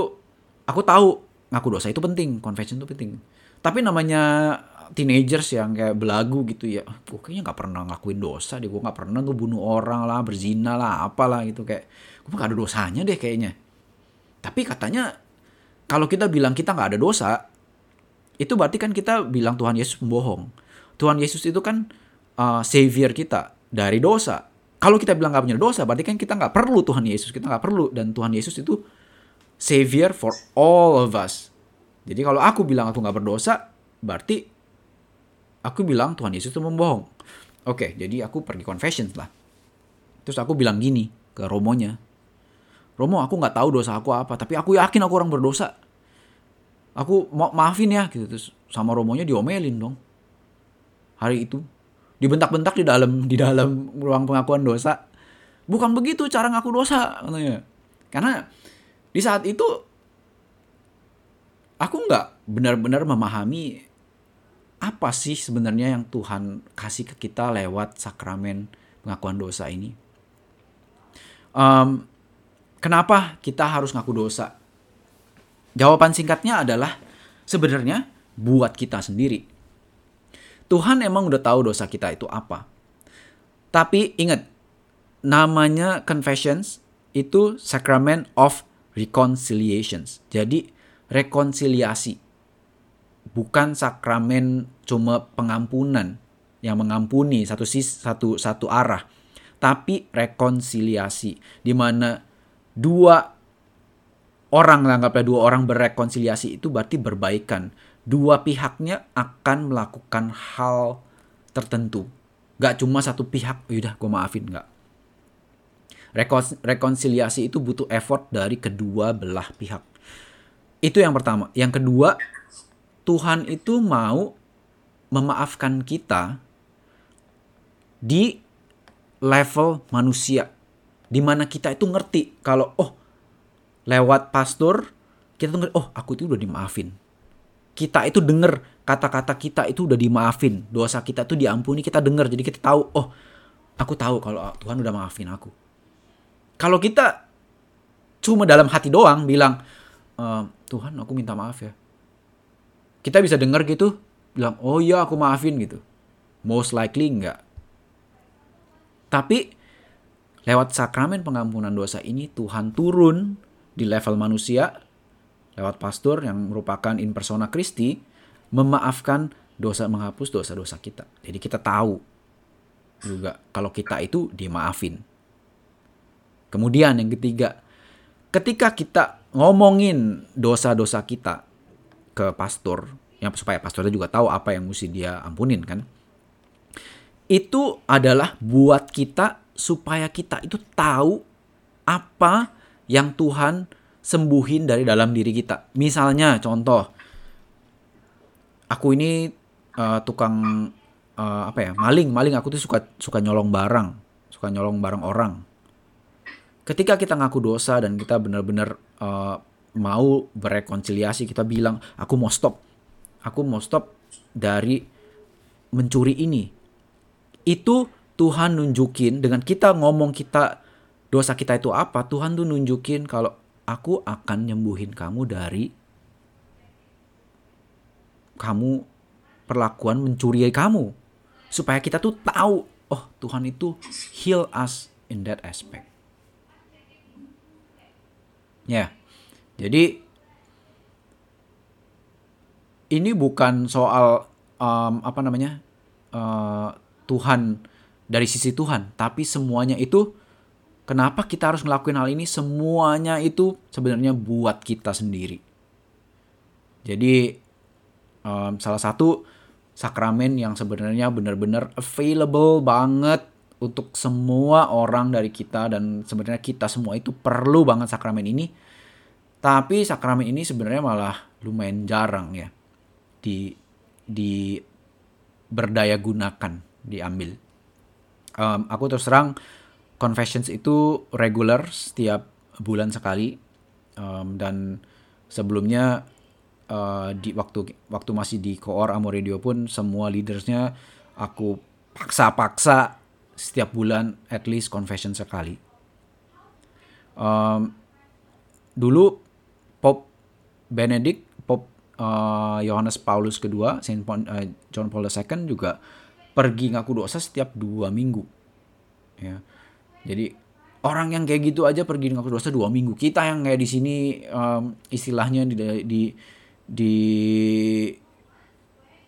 aku tahu ngaku dosa itu penting, confession itu penting. Tapi namanya teenagers yang kayak belagu gitu ya, gue kayaknya nggak pernah ngakuin dosa deh, gue nggak pernah tuh bunuh orang lah, berzina lah, apalah gitu kayak, gue nggak ada dosanya deh kayaknya. Tapi katanya kalau kita bilang kita nggak ada dosa, itu berarti kan kita bilang Tuhan Yesus pembohong. Tuhan Yesus itu kan uh, savior kita dari dosa. Kalau kita bilang nggak punya dosa, berarti kan kita nggak perlu Tuhan Yesus, kita nggak perlu dan Tuhan Yesus itu savior for all of us. Jadi kalau aku bilang aku nggak berdosa, berarti aku bilang Tuhan Yesus itu membohong. Oke, jadi aku pergi confession lah. Terus aku bilang gini ke Romonya. Romo, aku nggak tahu dosa aku apa, tapi aku yakin aku orang berdosa. Aku mau maafin ya, gitu. Terus sama Romonya diomelin dong. Hari itu dibentak-bentak di dalam di dalam ruang pengakuan dosa. Bukan begitu cara ngaku dosa katanya. Karena di saat itu aku nggak benar-benar memahami apa sih sebenarnya yang Tuhan kasih ke kita lewat sakramen pengakuan dosa ini. Um, kenapa kita harus ngaku dosa? Jawaban singkatnya adalah sebenarnya buat kita sendiri. Tuhan emang udah tahu dosa kita itu apa. Tapi ingat, namanya confessions itu sacrament of reconciliations. Jadi rekonsiliasi. Bukan sakramen cuma pengampunan yang mengampuni satu sis, satu satu arah, tapi rekonsiliasi di mana dua orang anggaplah dua orang berrekonsiliasi itu berarti berbaikan. Dua pihaknya akan melakukan hal tertentu. Gak cuma satu pihak, yaudah gue maafin, gak. Rekon rekonsiliasi itu butuh effort dari kedua belah pihak. Itu yang pertama. Yang kedua, Tuhan itu mau memaafkan kita di level manusia. Di mana kita itu ngerti kalau, oh lewat pastor, kita tuh ngerti, oh aku itu udah dimaafin. Kita itu denger kata-kata kita itu udah dimaafin. Dosa kita tuh diampuni, kita denger. Jadi kita tahu, oh aku tahu kalau Tuhan udah maafin aku. Kalau kita cuma dalam hati doang bilang, e, Tuhan aku minta maaf ya. Kita bisa denger gitu, bilang, oh iya aku maafin gitu. Most likely enggak. Tapi lewat sakramen pengampunan dosa ini Tuhan turun di level manusia lewat pastor yang merupakan in persona Kristi memaafkan dosa menghapus dosa-dosa kita. Jadi kita tahu juga kalau kita itu dimaafin. Kemudian yang ketiga, ketika kita ngomongin dosa-dosa kita ke pastor, yang supaya pastornya juga tahu apa yang mesti dia ampunin kan. Itu adalah buat kita supaya kita itu tahu apa yang Tuhan sembuhin dari dalam diri kita. Misalnya contoh, aku ini uh, tukang uh, apa ya maling, maling aku tuh suka suka nyolong barang, suka nyolong barang orang. Ketika kita ngaku dosa dan kita benar-benar uh, mau berekonsiliasi, kita bilang aku mau stop, aku mau stop dari mencuri ini. Itu Tuhan nunjukin dengan kita ngomong kita dosa kita itu apa, Tuhan tuh nunjukin kalau aku akan nyembuhin kamu dari kamu perlakuan mencurigai kamu. Supaya kita tuh tahu, oh Tuhan itu heal us in that aspect. Ya, yeah. jadi ini bukan soal um, apa namanya uh, Tuhan dari sisi Tuhan, tapi semuanya itu kenapa kita harus ngelakuin hal ini? Semuanya itu sebenarnya buat kita sendiri. Jadi um, salah satu sakramen yang sebenarnya benar-benar available banget untuk semua orang dari kita dan sebenarnya kita semua itu perlu banget sakramen ini. Tapi sakramen ini sebenarnya malah lumayan jarang ya di di berdaya gunakan diambil um, aku terus terang confessions itu regular setiap bulan sekali um, dan sebelumnya uh, di waktu waktu masih di koor Amo Radio pun semua leadersnya aku paksa-paksa setiap bulan at least confession sekali. Um, dulu Pop Benedict, Pop uh, Yohanes Paulus kedua, Saint Paul, uh, John Paul II juga pergi ngaku dosa setiap dua minggu. Ya, jadi orang yang kayak gitu aja pergi ngaku dosa dua minggu. Kita yang kayak di sini um, istilahnya di di di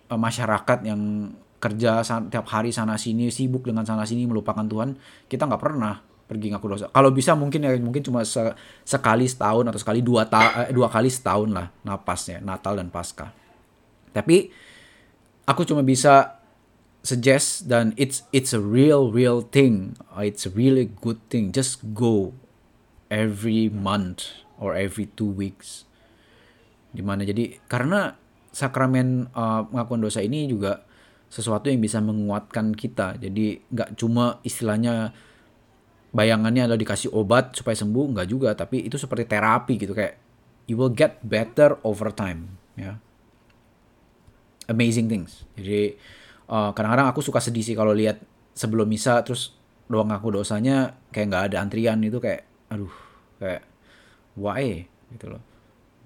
uh, masyarakat yang kerja tiap hari sana sini sibuk dengan sana sini melupakan Tuhan kita nggak pernah pergi ngaku dosa kalau bisa mungkin ya mungkin cuma se sekali setahun atau sekali dua ta eh, dua kali setahun lah napasnya Natal dan Paskah tapi aku cuma bisa suggest dan it's it's a real real thing it's a really good thing just go every month or every two weeks di mana jadi karena sakramen uh, pengakuan dosa ini juga sesuatu yang bisa menguatkan kita. Jadi nggak cuma istilahnya bayangannya adalah dikasih obat supaya sembuh, nggak juga. Tapi itu seperti terapi gitu kayak you will get better over time. Ya, amazing things. Jadi kadang kadang-kadang aku suka sedih sih kalau lihat sebelum misa terus doang aku dosanya kayak nggak ada antrian itu kayak aduh kayak why? Gitu loh.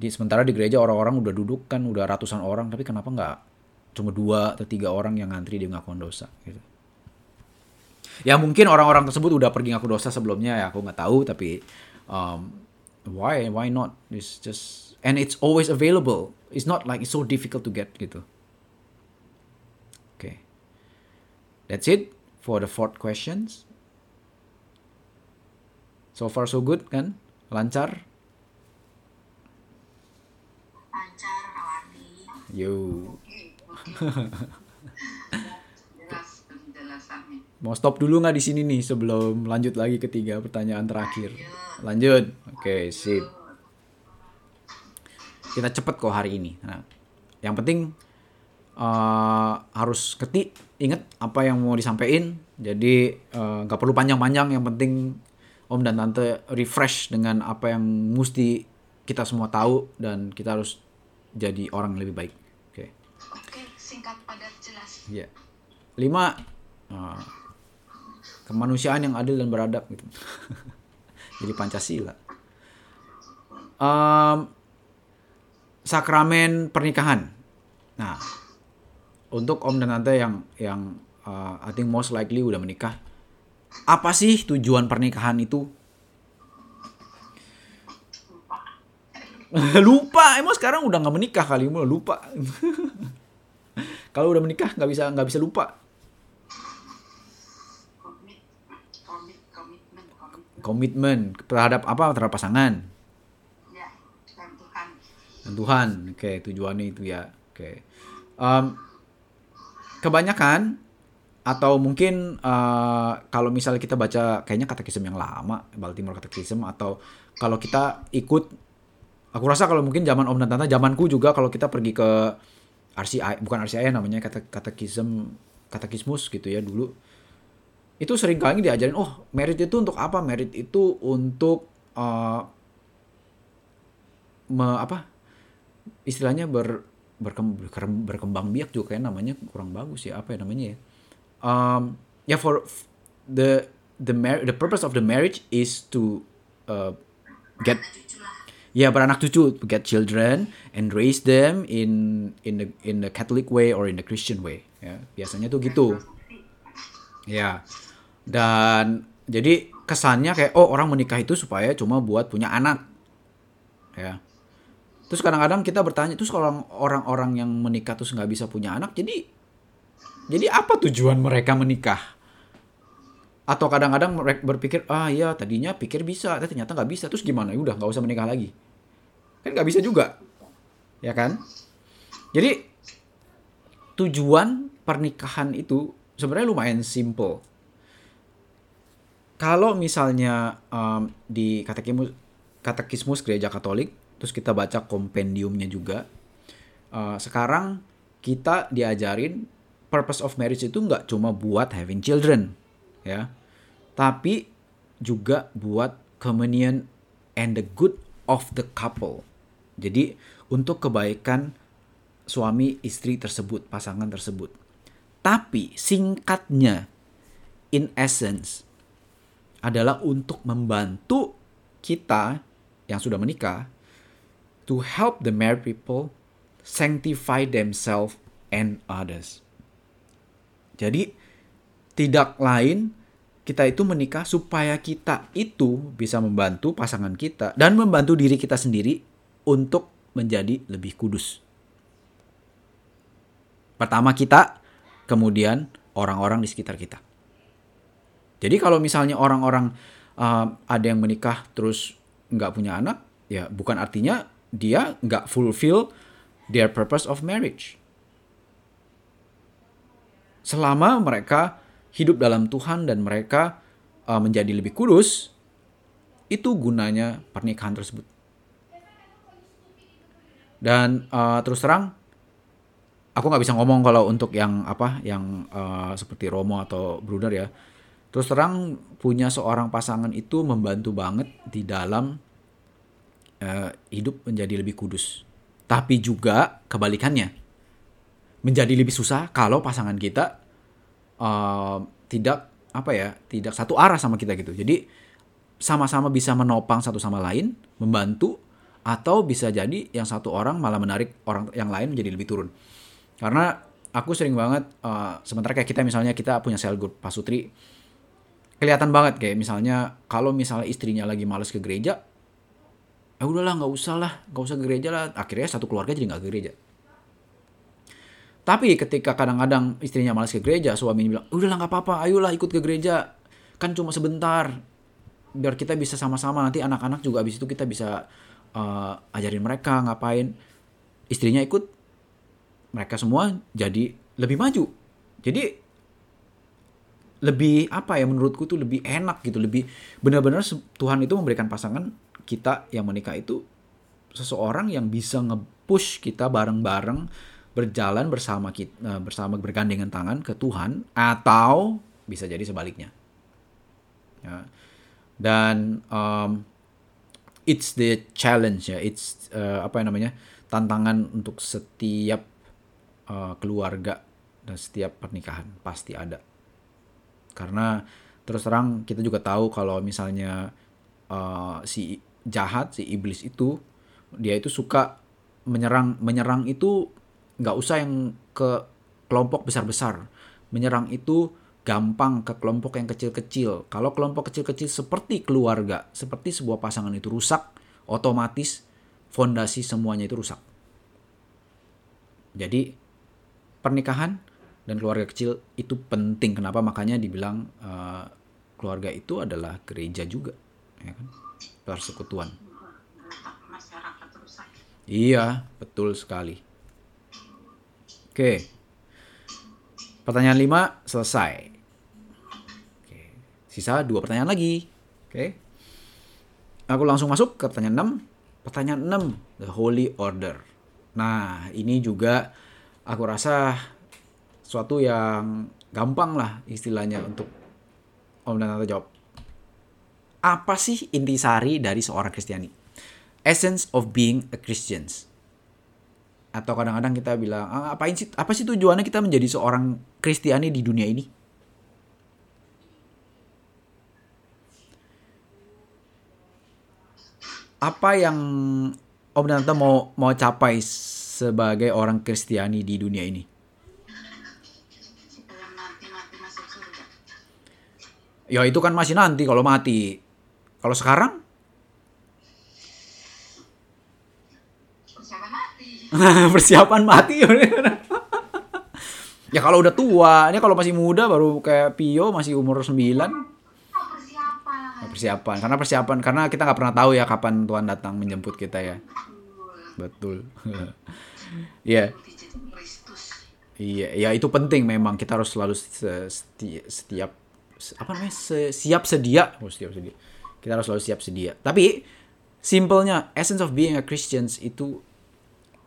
Di sementara di gereja orang-orang udah duduk kan udah ratusan orang tapi kenapa nggak cuma dua atau tiga orang yang ngantri di ngakuan dosa gitu. Ya mungkin orang-orang tersebut udah pergi ngaku dosa sebelumnya ya aku nggak tahu tapi um, why why not? It's just and it's always available. It's not like it's so difficult to get gitu oke okay. That's it for the fourth questions so far so good kan lancar Yo. Mau stop dulu nggak di sini nih sebelum lanjut lagi ke tiga pertanyaan terakhir. Lanjut. Oke, okay, sip. Kita cepet kok hari ini. Nah, yang penting uh, harus ketik, inget apa yang mau disampaikan. Jadi uh, nggak uh, perlu panjang-panjang. Yang penting Om dan Tante refresh dengan apa yang mesti kita semua tahu dan kita harus jadi orang yang lebih baik. Oke. Okay. Oke, singkat padat jelas. Iya. Yeah. Lima. Uh, kemanusiaan yang adil dan beradab gitu. jadi Pancasila. Um, sakramen pernikahan. Nah, untuk om dan tante yang yang uh, I think most likely udah menikah, apa sih tujuan pernikahan itu? lupa emang sekarang udah nggak menikah kali mau lupa. Kalau udah menikah nggak bisa nggak bisa lupa. Komitmen terhadap apa? Terhadap pasangan? Ya, dan Tuhan. Dan Tuhan oke okay, tujuannya itu ya oke. Okay. um, kebanyakan atau mungkin uh, kalau misalnya kita baca kayaknya katekisme yang lama Baltimore katekisme atau kalau kita ikut aku rasa kalau mungkin zaman Om dan Tante zamanku juga kalau kita pergi ke RCI bukan RCI namanya kata katekism katekismus gitu ya dulu itu sering kali diajarin oh merit itu untuk apa? Merit itu untuk uh, me, apa? Istilahnya ber, berkembang, berkembang biak juga kayak namanya kurang bagus ya apa ya namanya ya? Um, ya yeah, for the the the purpose of the marriage is to uh, get ya beranak cucu get children and raise them in in the in the Catholic way or in the Christian way ya. Biasanya tuh gitu. Ya. Dan jadi kesannya kayak oh orang menikah itu supaya cuma buat punya anak ya terus kadang-kadang kita bertanya terus kalau orang-orang yang menikah terus nggak bisa punya anak jadi jadi apa tujuan mereka menikah? Atau kadang-kadang mereka berpikir ah ya tadinya pikir bisa tapi ternyata nggak bisa. Terus gimana? Udah nggak usah menikah lagi. Kan nggak bisa juga. Ya kan? Jadi tujuan pernikahan itu sebenarnya lumayan simple. Kalau misalnya um, di katekismus katekismus gereja Katolik terus kita baca kompendiumnya juga uh, sekarang kita diajarin purpose of marriage itu nggak cuma buat having children ya tapi juga buat communion and the good of the couple. Jadi untuk kebaikan suami istri tersebut, pasangan tersebut. Tapi singkatnya in essence adalah untuk membantu kita yang sudah menikah to help the married people sanctify themselves and others. Jadi tidak lain kita itu menikah supaya kita itu bisa membantu pasangan kita dan membantu diri kita sendiri untuk menjadi lebih kudus. Pertama kita, kemudian orang-orang di sekitar kita. Jadi kalau misalnya orang-orang uh, ada yang menikah terus nggak punya anak, ya bukan artinya dia nggak fulfill their purpose of marriage. Selama mereka hidup dalam Tuhan dan mereka uh, menjadi lebih kudus, itu gunanya pernikahan tersebut. Dan uh, terus terang, aku nggak bisa ngomong kalau untuk yang apa, yang uh, seperti Romo atau Bruder ya. Terus terang punya seorang pasangan itu membantu banget di dalam uh, hidup menjadi lebih kudus. Tapi juga kebalikannya, menjadi lebih susah kalau pasangan kita uh, tidak apa ya, tidak satu arah sama kita gitu. Jadi sama-sama bisa menopang satu sama lain, membantu atau bisa jadi yang satu orang malah menarik orang yang lain menjadi lebih turun. Karena aku sering banget uh, sementara kayak kita misalnya kita punya sel group Pasutri kelihatan banget kayak misalnya kalau misalnya istrinya lagi males ke gereja ya udahlah nggak usah lah nggak usah gereja lah. Akhirnya satu keluarga jadi nggak gereja. Tapi ketika kadang-kadang istrinya malas ke gereja suaminya bilang udahlah nggak apa-apa ayolah ikut ke gereja. Kan cuma sebentar. Biar kita bisa sama-sama nanti anak-anak juga abis itu kita bisa uh, ajarin mereka ngapain. Istrinya ikut mereka semua jadi lebih maju. Jadi lebih apa ya menurutku tuh lebih enak gitu lebih benar-benar Tuhan itu memberikan pasangan kita yang menikah itu seseorang yang bisa nge-push kita bareng-bareng berjalan bersama kita eh, bersama bergandengan tangan ke Tuhan atau bisa jadi sebaliknya ya. dan um, it's the challenge ya it's uh, apa namanya tantangan untuk setiap uh, keluarga dan setiap pernikahan pasti ada karena terus terang kita juga tahu kalau misalnya uh, si jahat si iblis itu dia itu suka menyerang menyerang itu nggak usah yang ke kelompok besar-besar menyerang itu gampang ke kelompok yang kecil-kecil kalau kelompok kecil-kecil seperti keluarga seperti sebuah pasangan itu rusak otomatis fondasi semuanya itu rusak jadi pernikahan dan keluarga kecil itu penting. Kenapa? Makanya dibilang uh, keluarga itu adalah gereja juga, ya kan? Persekutuan. Iya, betul sekali. Oke. Pertanyaan 5 selesai. Oke. Sisa dua pertanyaan lagi. Oke. Aku langsung masuk ke pertanyaan 6. Pertanyaan 6, the holy order. Nah, ini juga aku rasa suatu yang gampang lah istilahnya untuk Om dan Tante jawab. Apa sih intisari dari seorang Kristiani? Essence of being a Christian. Atau kadang-kadang kita bilang, ah, apain sih apa sih tujuannya kita menjadi seorang Kristiani di dunia ini? Apa yang Om Tante mau mau capai sebagai orang Kristiani di dunia ini? Ya itu kan masih nanti kalau mati. Kalau sekarang? Persiapan mati. Persiapan mati. ya kalau udah tua, ini kalau masih muda baru kayak Pio masih umur 9. persiapan. Persiapan, karena persiapan karena kita nggak pernah tahu ya kapan Tuhan datang menjemput kita ya. Betul. Iya. Iya, ya itu penting memang kita harus selalu setiap apa namanya siap sedia oh, siap sedia kita harus selalu siap sedia. Tapi simpelnya essence of being a Christian itu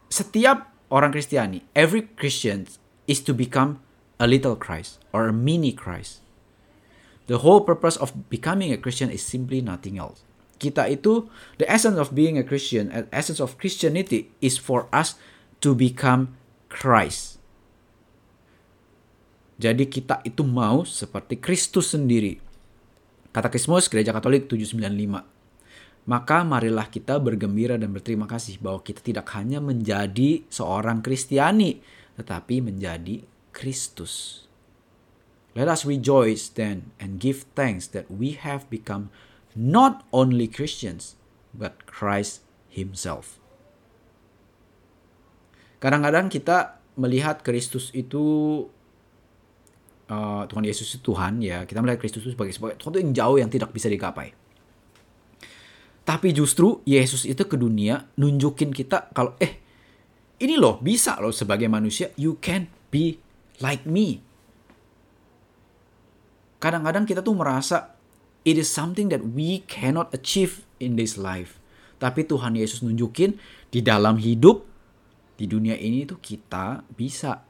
setiap orang Kristiani every Christian is to become a little Christ or a mini Christ. The whole purpose of becoming a Christian is simply nothing else. Kita itu the essence of being a Christian the essence of Christianity is for us to become Christ. Jadi kita itu mau seperti Kristus sendiri. Katekismus Gereja Katolik 795. Maka marilah kita bergembira dan berterima kasih bahwa kita tidak hanya menjadi seorang Kristiani, tetapi menjadi Kristus. Let us rejoice then and give thanks that we have become not only Christians, but Christ Himself. Kadang-kadang kita melihat Kristus itu uh, Tuhan Yesus itu Tuhan ya kita melihat Kristus itu sebagai sesuatu yang jauh yang tidak bisa digapai tapi justru Yesus itu ke dunia nunjukin kita kalau eh ini loh bisa loh sebagai manusia you can be like me. Kadang-kadang kita tuh merasa it is something that we cannot achieve in this life. Tapi Tuhan Yesus nunjukin di dalam hidup di dunia ini tuh kita bisa.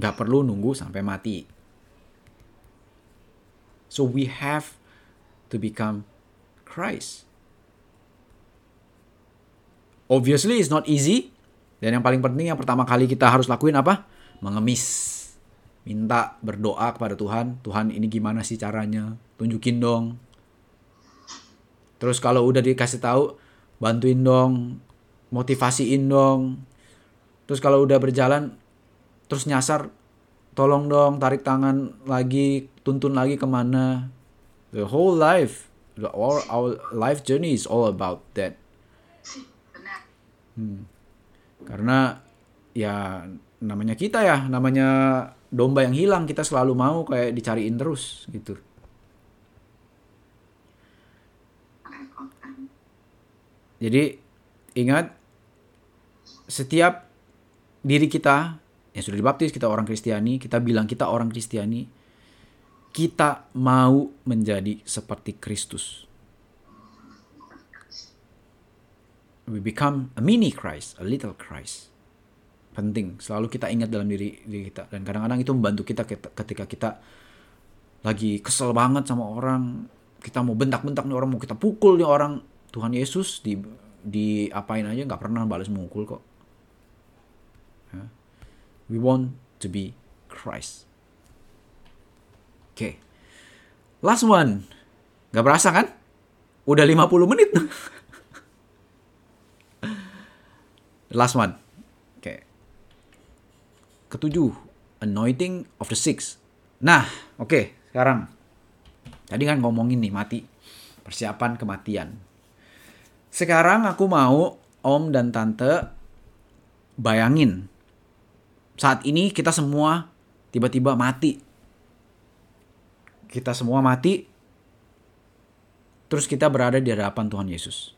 Gak perlu nunggu sampai mati. So we have to become Christ. Obviously it's not easy. Dan yang paling penting yang pertama kali kita harus lakuin apa? Mengemis. Minta berdoa kepada Tuhan. Tuhan ini gimana sih caranya? Tunjukin dong. Terus kalau udah dikasih tahu, bantuin dong. Motivasiin dong. Terus kalau udah berjalan, terus nyasar, tolong dong tarik tangan lagi, tuntun lagi ke mana. The whole life the all our life journey is all about that. Hmm. karena ya namanya kita ya namanya domba yang hilang kita selalu mau kayak dicariin terus gitu jadi ingat setiap diri kita yang sudah dibaptis kita orang Kristiani kita bilang kita orang Kristiani kita mau menjadi seperti Kristus. We become a mini Christ, a little Christ. Penting, selalu kita ingat dalam diri, diri kita. Dan kadang-kadang itu membantu kita ketika kita lagi kesel banget sama orang, kita mau bentak-bentak nih orang, mau kita pukul nih orang. Tuhan Yesus di di apain aja nggak pernah balas mukul kok. We want to be Christ. Oke. Okay. Last one. Gak berasa kan? Udah 50 menit. Last one. Oke. Okay. Ketujuh. Anointing of the six. Nah, oke. Okay, sekarang. Tadi kan ngomongin nih mati. Persiapan kematian. Sekarang aku mau om dan tante bayangin. Saat ini kita semua tiba-tiba mati kita semua mati, terus kita berada di hadapan Tuhan Yesus.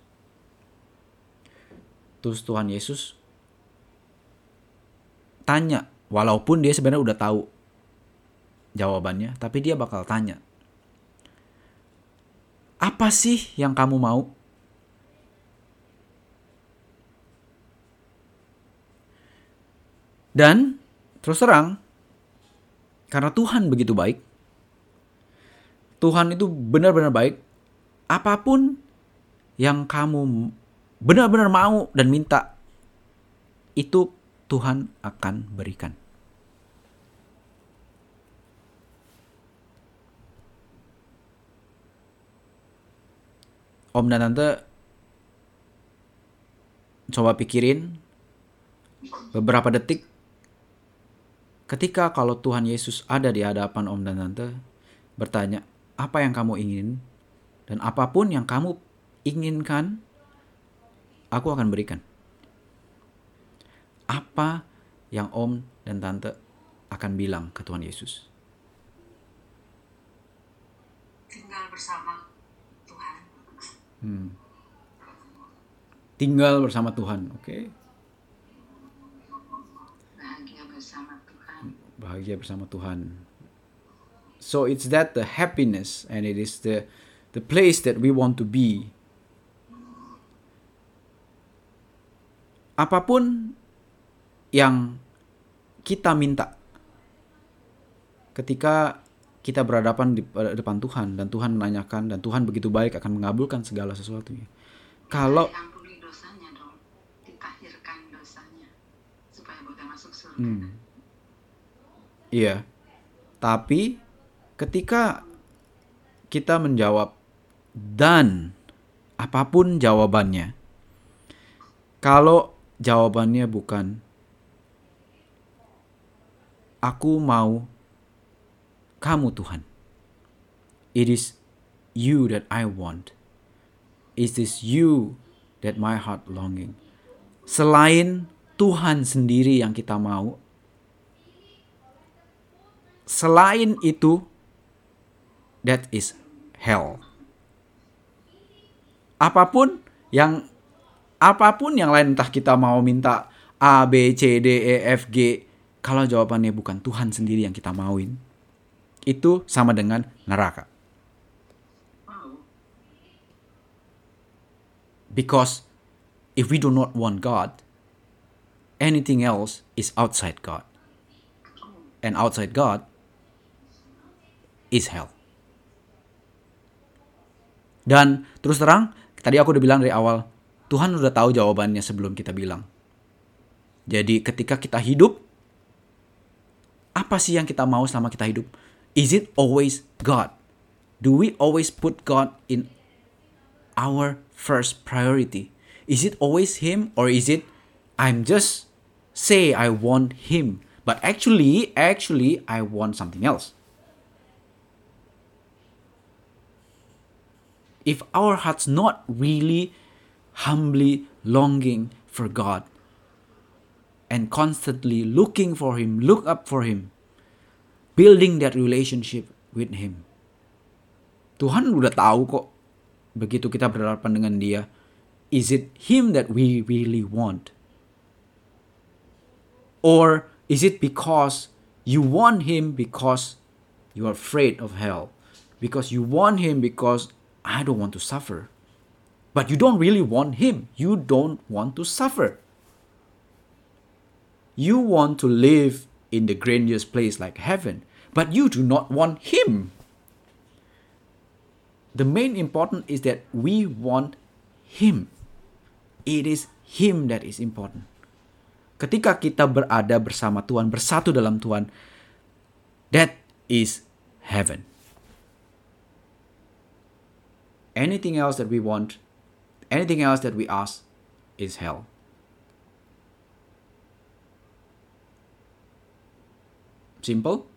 Terus Tuhan Yesus tanya, walaupun dia sebenarnya udah tahu jawabannya, tapi dia bakal tanya, apa sih yang kamu mau? Dan terus terang, karena Tuhan begitu baik, Tuhan itu benar-benar baik. Apa pun yang kamu benar-benar mau dan minta, itu Tuhan akan berikan. Om dan Tante coba pikirin beberapa detik ketika kalau Tuhan Yesus ada di hadapan Om dan Tante bertanya, apa yang kamu ingin dan apa pun yang kamu inginkan aku akan berikan. Apa yang Om dan Tante akan bilang ke Tuhan Yesus? Tinggal bersama Tuhan. Hmm. Tinggal bersama Tuhan, oke? Okay? Bahagia bersama Tuhan. Bahagia bersama Tuhan. So it's that the happiness and it is the the place that we want to be. Apa pun yang kita minta ketika kita berhadapan di depan Tuhan dan Tuhan menanyakan dan Tuhan begitu baik akan mengabulkan segala sesuatunya. Kalau dosanya dong. Dosanya supaya boleh masuk surga. hmm, iya, tapi ketika kita menjawab Dan apa pun jawabannya, kalau jawabannya bukan aku mau kamu Tuhan. It is you that I want. It is you that my heart longing. Selain Tuhan sendiri yang kita mau, selain itu, that is hell. Apa pun yang apa pun yang lain entah kita mau minta A, B, C, D, E, F, G, kalau jawabannya bukan Tuhan sendiri yang kita mauin, itu sama dengan neraka. Because if we do not want God, anything else is outside God. And outside God is hell. Dan terus terang, tadi aku udah bilang dari awal, Tuhan udah tahu jawabannya sebelum kita bilang. Jadi ketika kita hidup, apa sih yang kita mau selama kita hidup? Is it always God? Do we always put God in our first priority? Is it always Him or is it I'm just say I want Him, but actually, actually I want something else? If our hearts not really humbly longing for God and constantly looking for Him, look up for Him, building that relationship with Him. Tuhan udah tahu kok begitu kita berhadapan dengan Dia, is it Him that we really want? Or is it because you want Him because you are afraid of hell? Because you want Him because I don't want to suffer. But you don't really want Him. You don't want to suffer. You want to live in the grandiose place like heaven, but you do not want Him. The main important is that we want Him. It is Him that is important. Ketika kita berada bersama Tuhan, bersatu dalam Tuhan, that is heaven. Anything else that we want, anything else that we ask, is hell. Simple?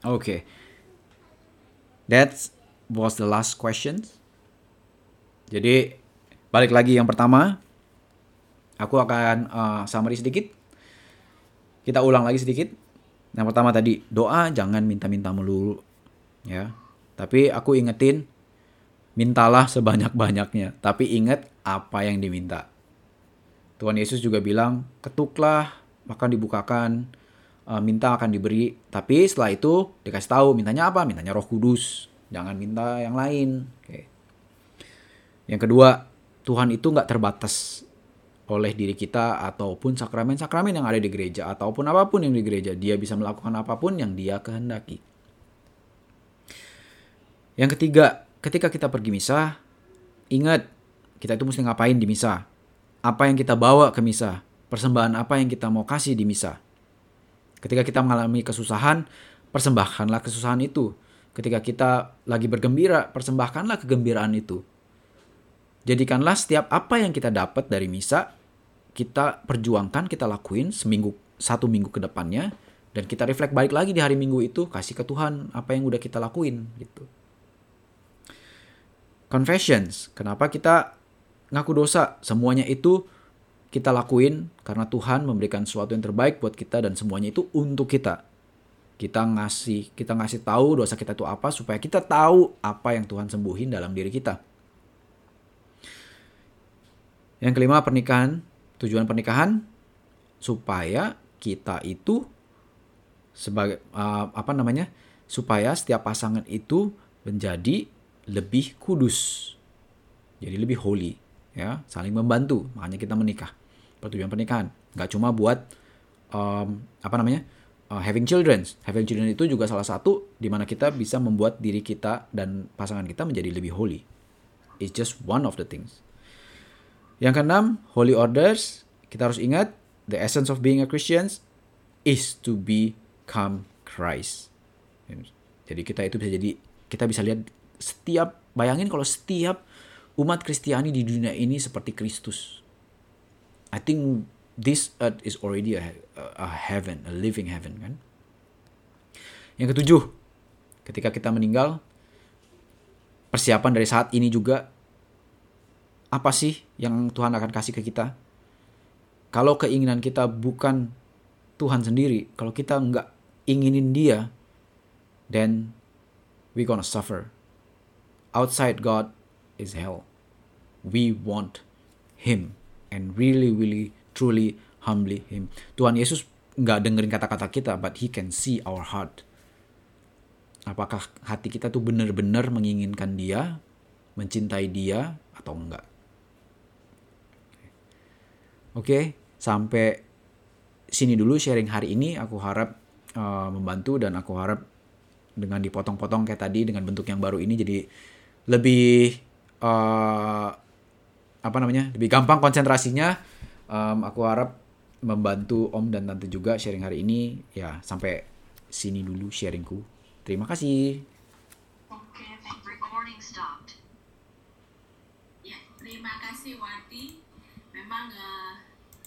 Okay. That was the last question. Jadi balik lagi yang pertama, aku akan uh, summary sedikit. Kita ulang lagi sedikit. Yang pertama tadi doa jangan minta-minta melulu, ya. Tapi aku ingetin, mintalah sebanyak-banyaknya. Tapi ingat apa yang diminta. Tuhan Yesus juga bilang, ketuklah, maka dibukakan, uh, minta akan diberi. Tapi setelah itu dikasih tahu mintanya apa? Mintanya Roh Kudus. Jangan minta yang lain. Oke. Yang kedua, Tuhan itu nggak terbatas oleh diri kita ataupun sakramen-sakramen yang ada di gereja ataupun apa pun yang di gereja. Dia bisa melakukan apa pun yang dia kehendaki. Yang ketiga, ketika kita pergi misa, ingat kita itu mesti ngapain di misa. Apa yang kita bawa ke misa. Persembahan apa yang kita mau kasih di misa. Ketika kita mengalami kesusahan, persembahkanlah kesusahan itu. Ketika kita lagi bergembira, persembahkanlah kegembiraan itu. Jadikanlah setiap apa yang kita dapat dari misa, kita perjuangkan, kita lakuin seminggu, satu minggu ke depannya, dan kita reflect balik lagi di hari minggu itu, kasih ke Tuhan apa yang udah kita lakuin, gitu. Confessions, kenapa kita ngaku dosa? Semuanya itu kita lakuin karena Tuhan memberikan sesuatu yang terbaik buat kita dan semuanya itu untuk kita. Kita ngasih kita ngasih tahu dosa kita itu apa supaya kita tahu apa yang Tuhan sembuhin dalam diri kita. Yang kelima pernikahan, tujuan pernikahan supaya kita itu sebagai uh, apa namanya? supaya setiap pasangan itu menjadi lebih kudus. Jadi lebih holy ya, saling membantu. Makanya kita menikah. Pertujuan pernikahan nggak cuma buat um, apa namanya? Uh, having children. Having children itu juga salah satu di mana kita bisa membuat diri kita dan pasangan kita menjadi lebih holy. It's just one of the things. Yang keenam, holy orders. Kita harus ingat, the essence of being a Christian is to become Christ. Jadi kita itu bisa jadi kita bisa lihat setiap bayangin kalau setiap umat Kristiani di dunia ini seperti Kristus. I think this earth is already a, a heaven, a living heaven kan. Yang ketujuh, ketika kita meninggal, persiapan dari saat ini juga apa sih yang Tuhan akan kasih ke kita? Kalau keinginan kita bukan Tuhan sendiri, kalau kita nggak inginin Dia, then we gonna suffer. Outside God is hell. We want Him and really, really, truly, humbly Him. Tuhan Yesus nggak dengerin kata-kata kita, but He can see our heart. Apakah hati kita tuh benar-benar menginginkan Dia, mencintai Dia atau enggak? Oke, sampai sini dulu sharing hari ini. Aku harap uh, membantu dan aku harap dengan dipotong-potong kayak tadi dengan bentuk yang baru ini jadi lebih uh, apa namanya lebih gampang konsentrasinya. Um, aku harap membantu Om dan Tante juga sharing hari ini. Ya sampai sini dulu sharingku. Terima kasih. Ya, terima kasih Wati. Memang eh,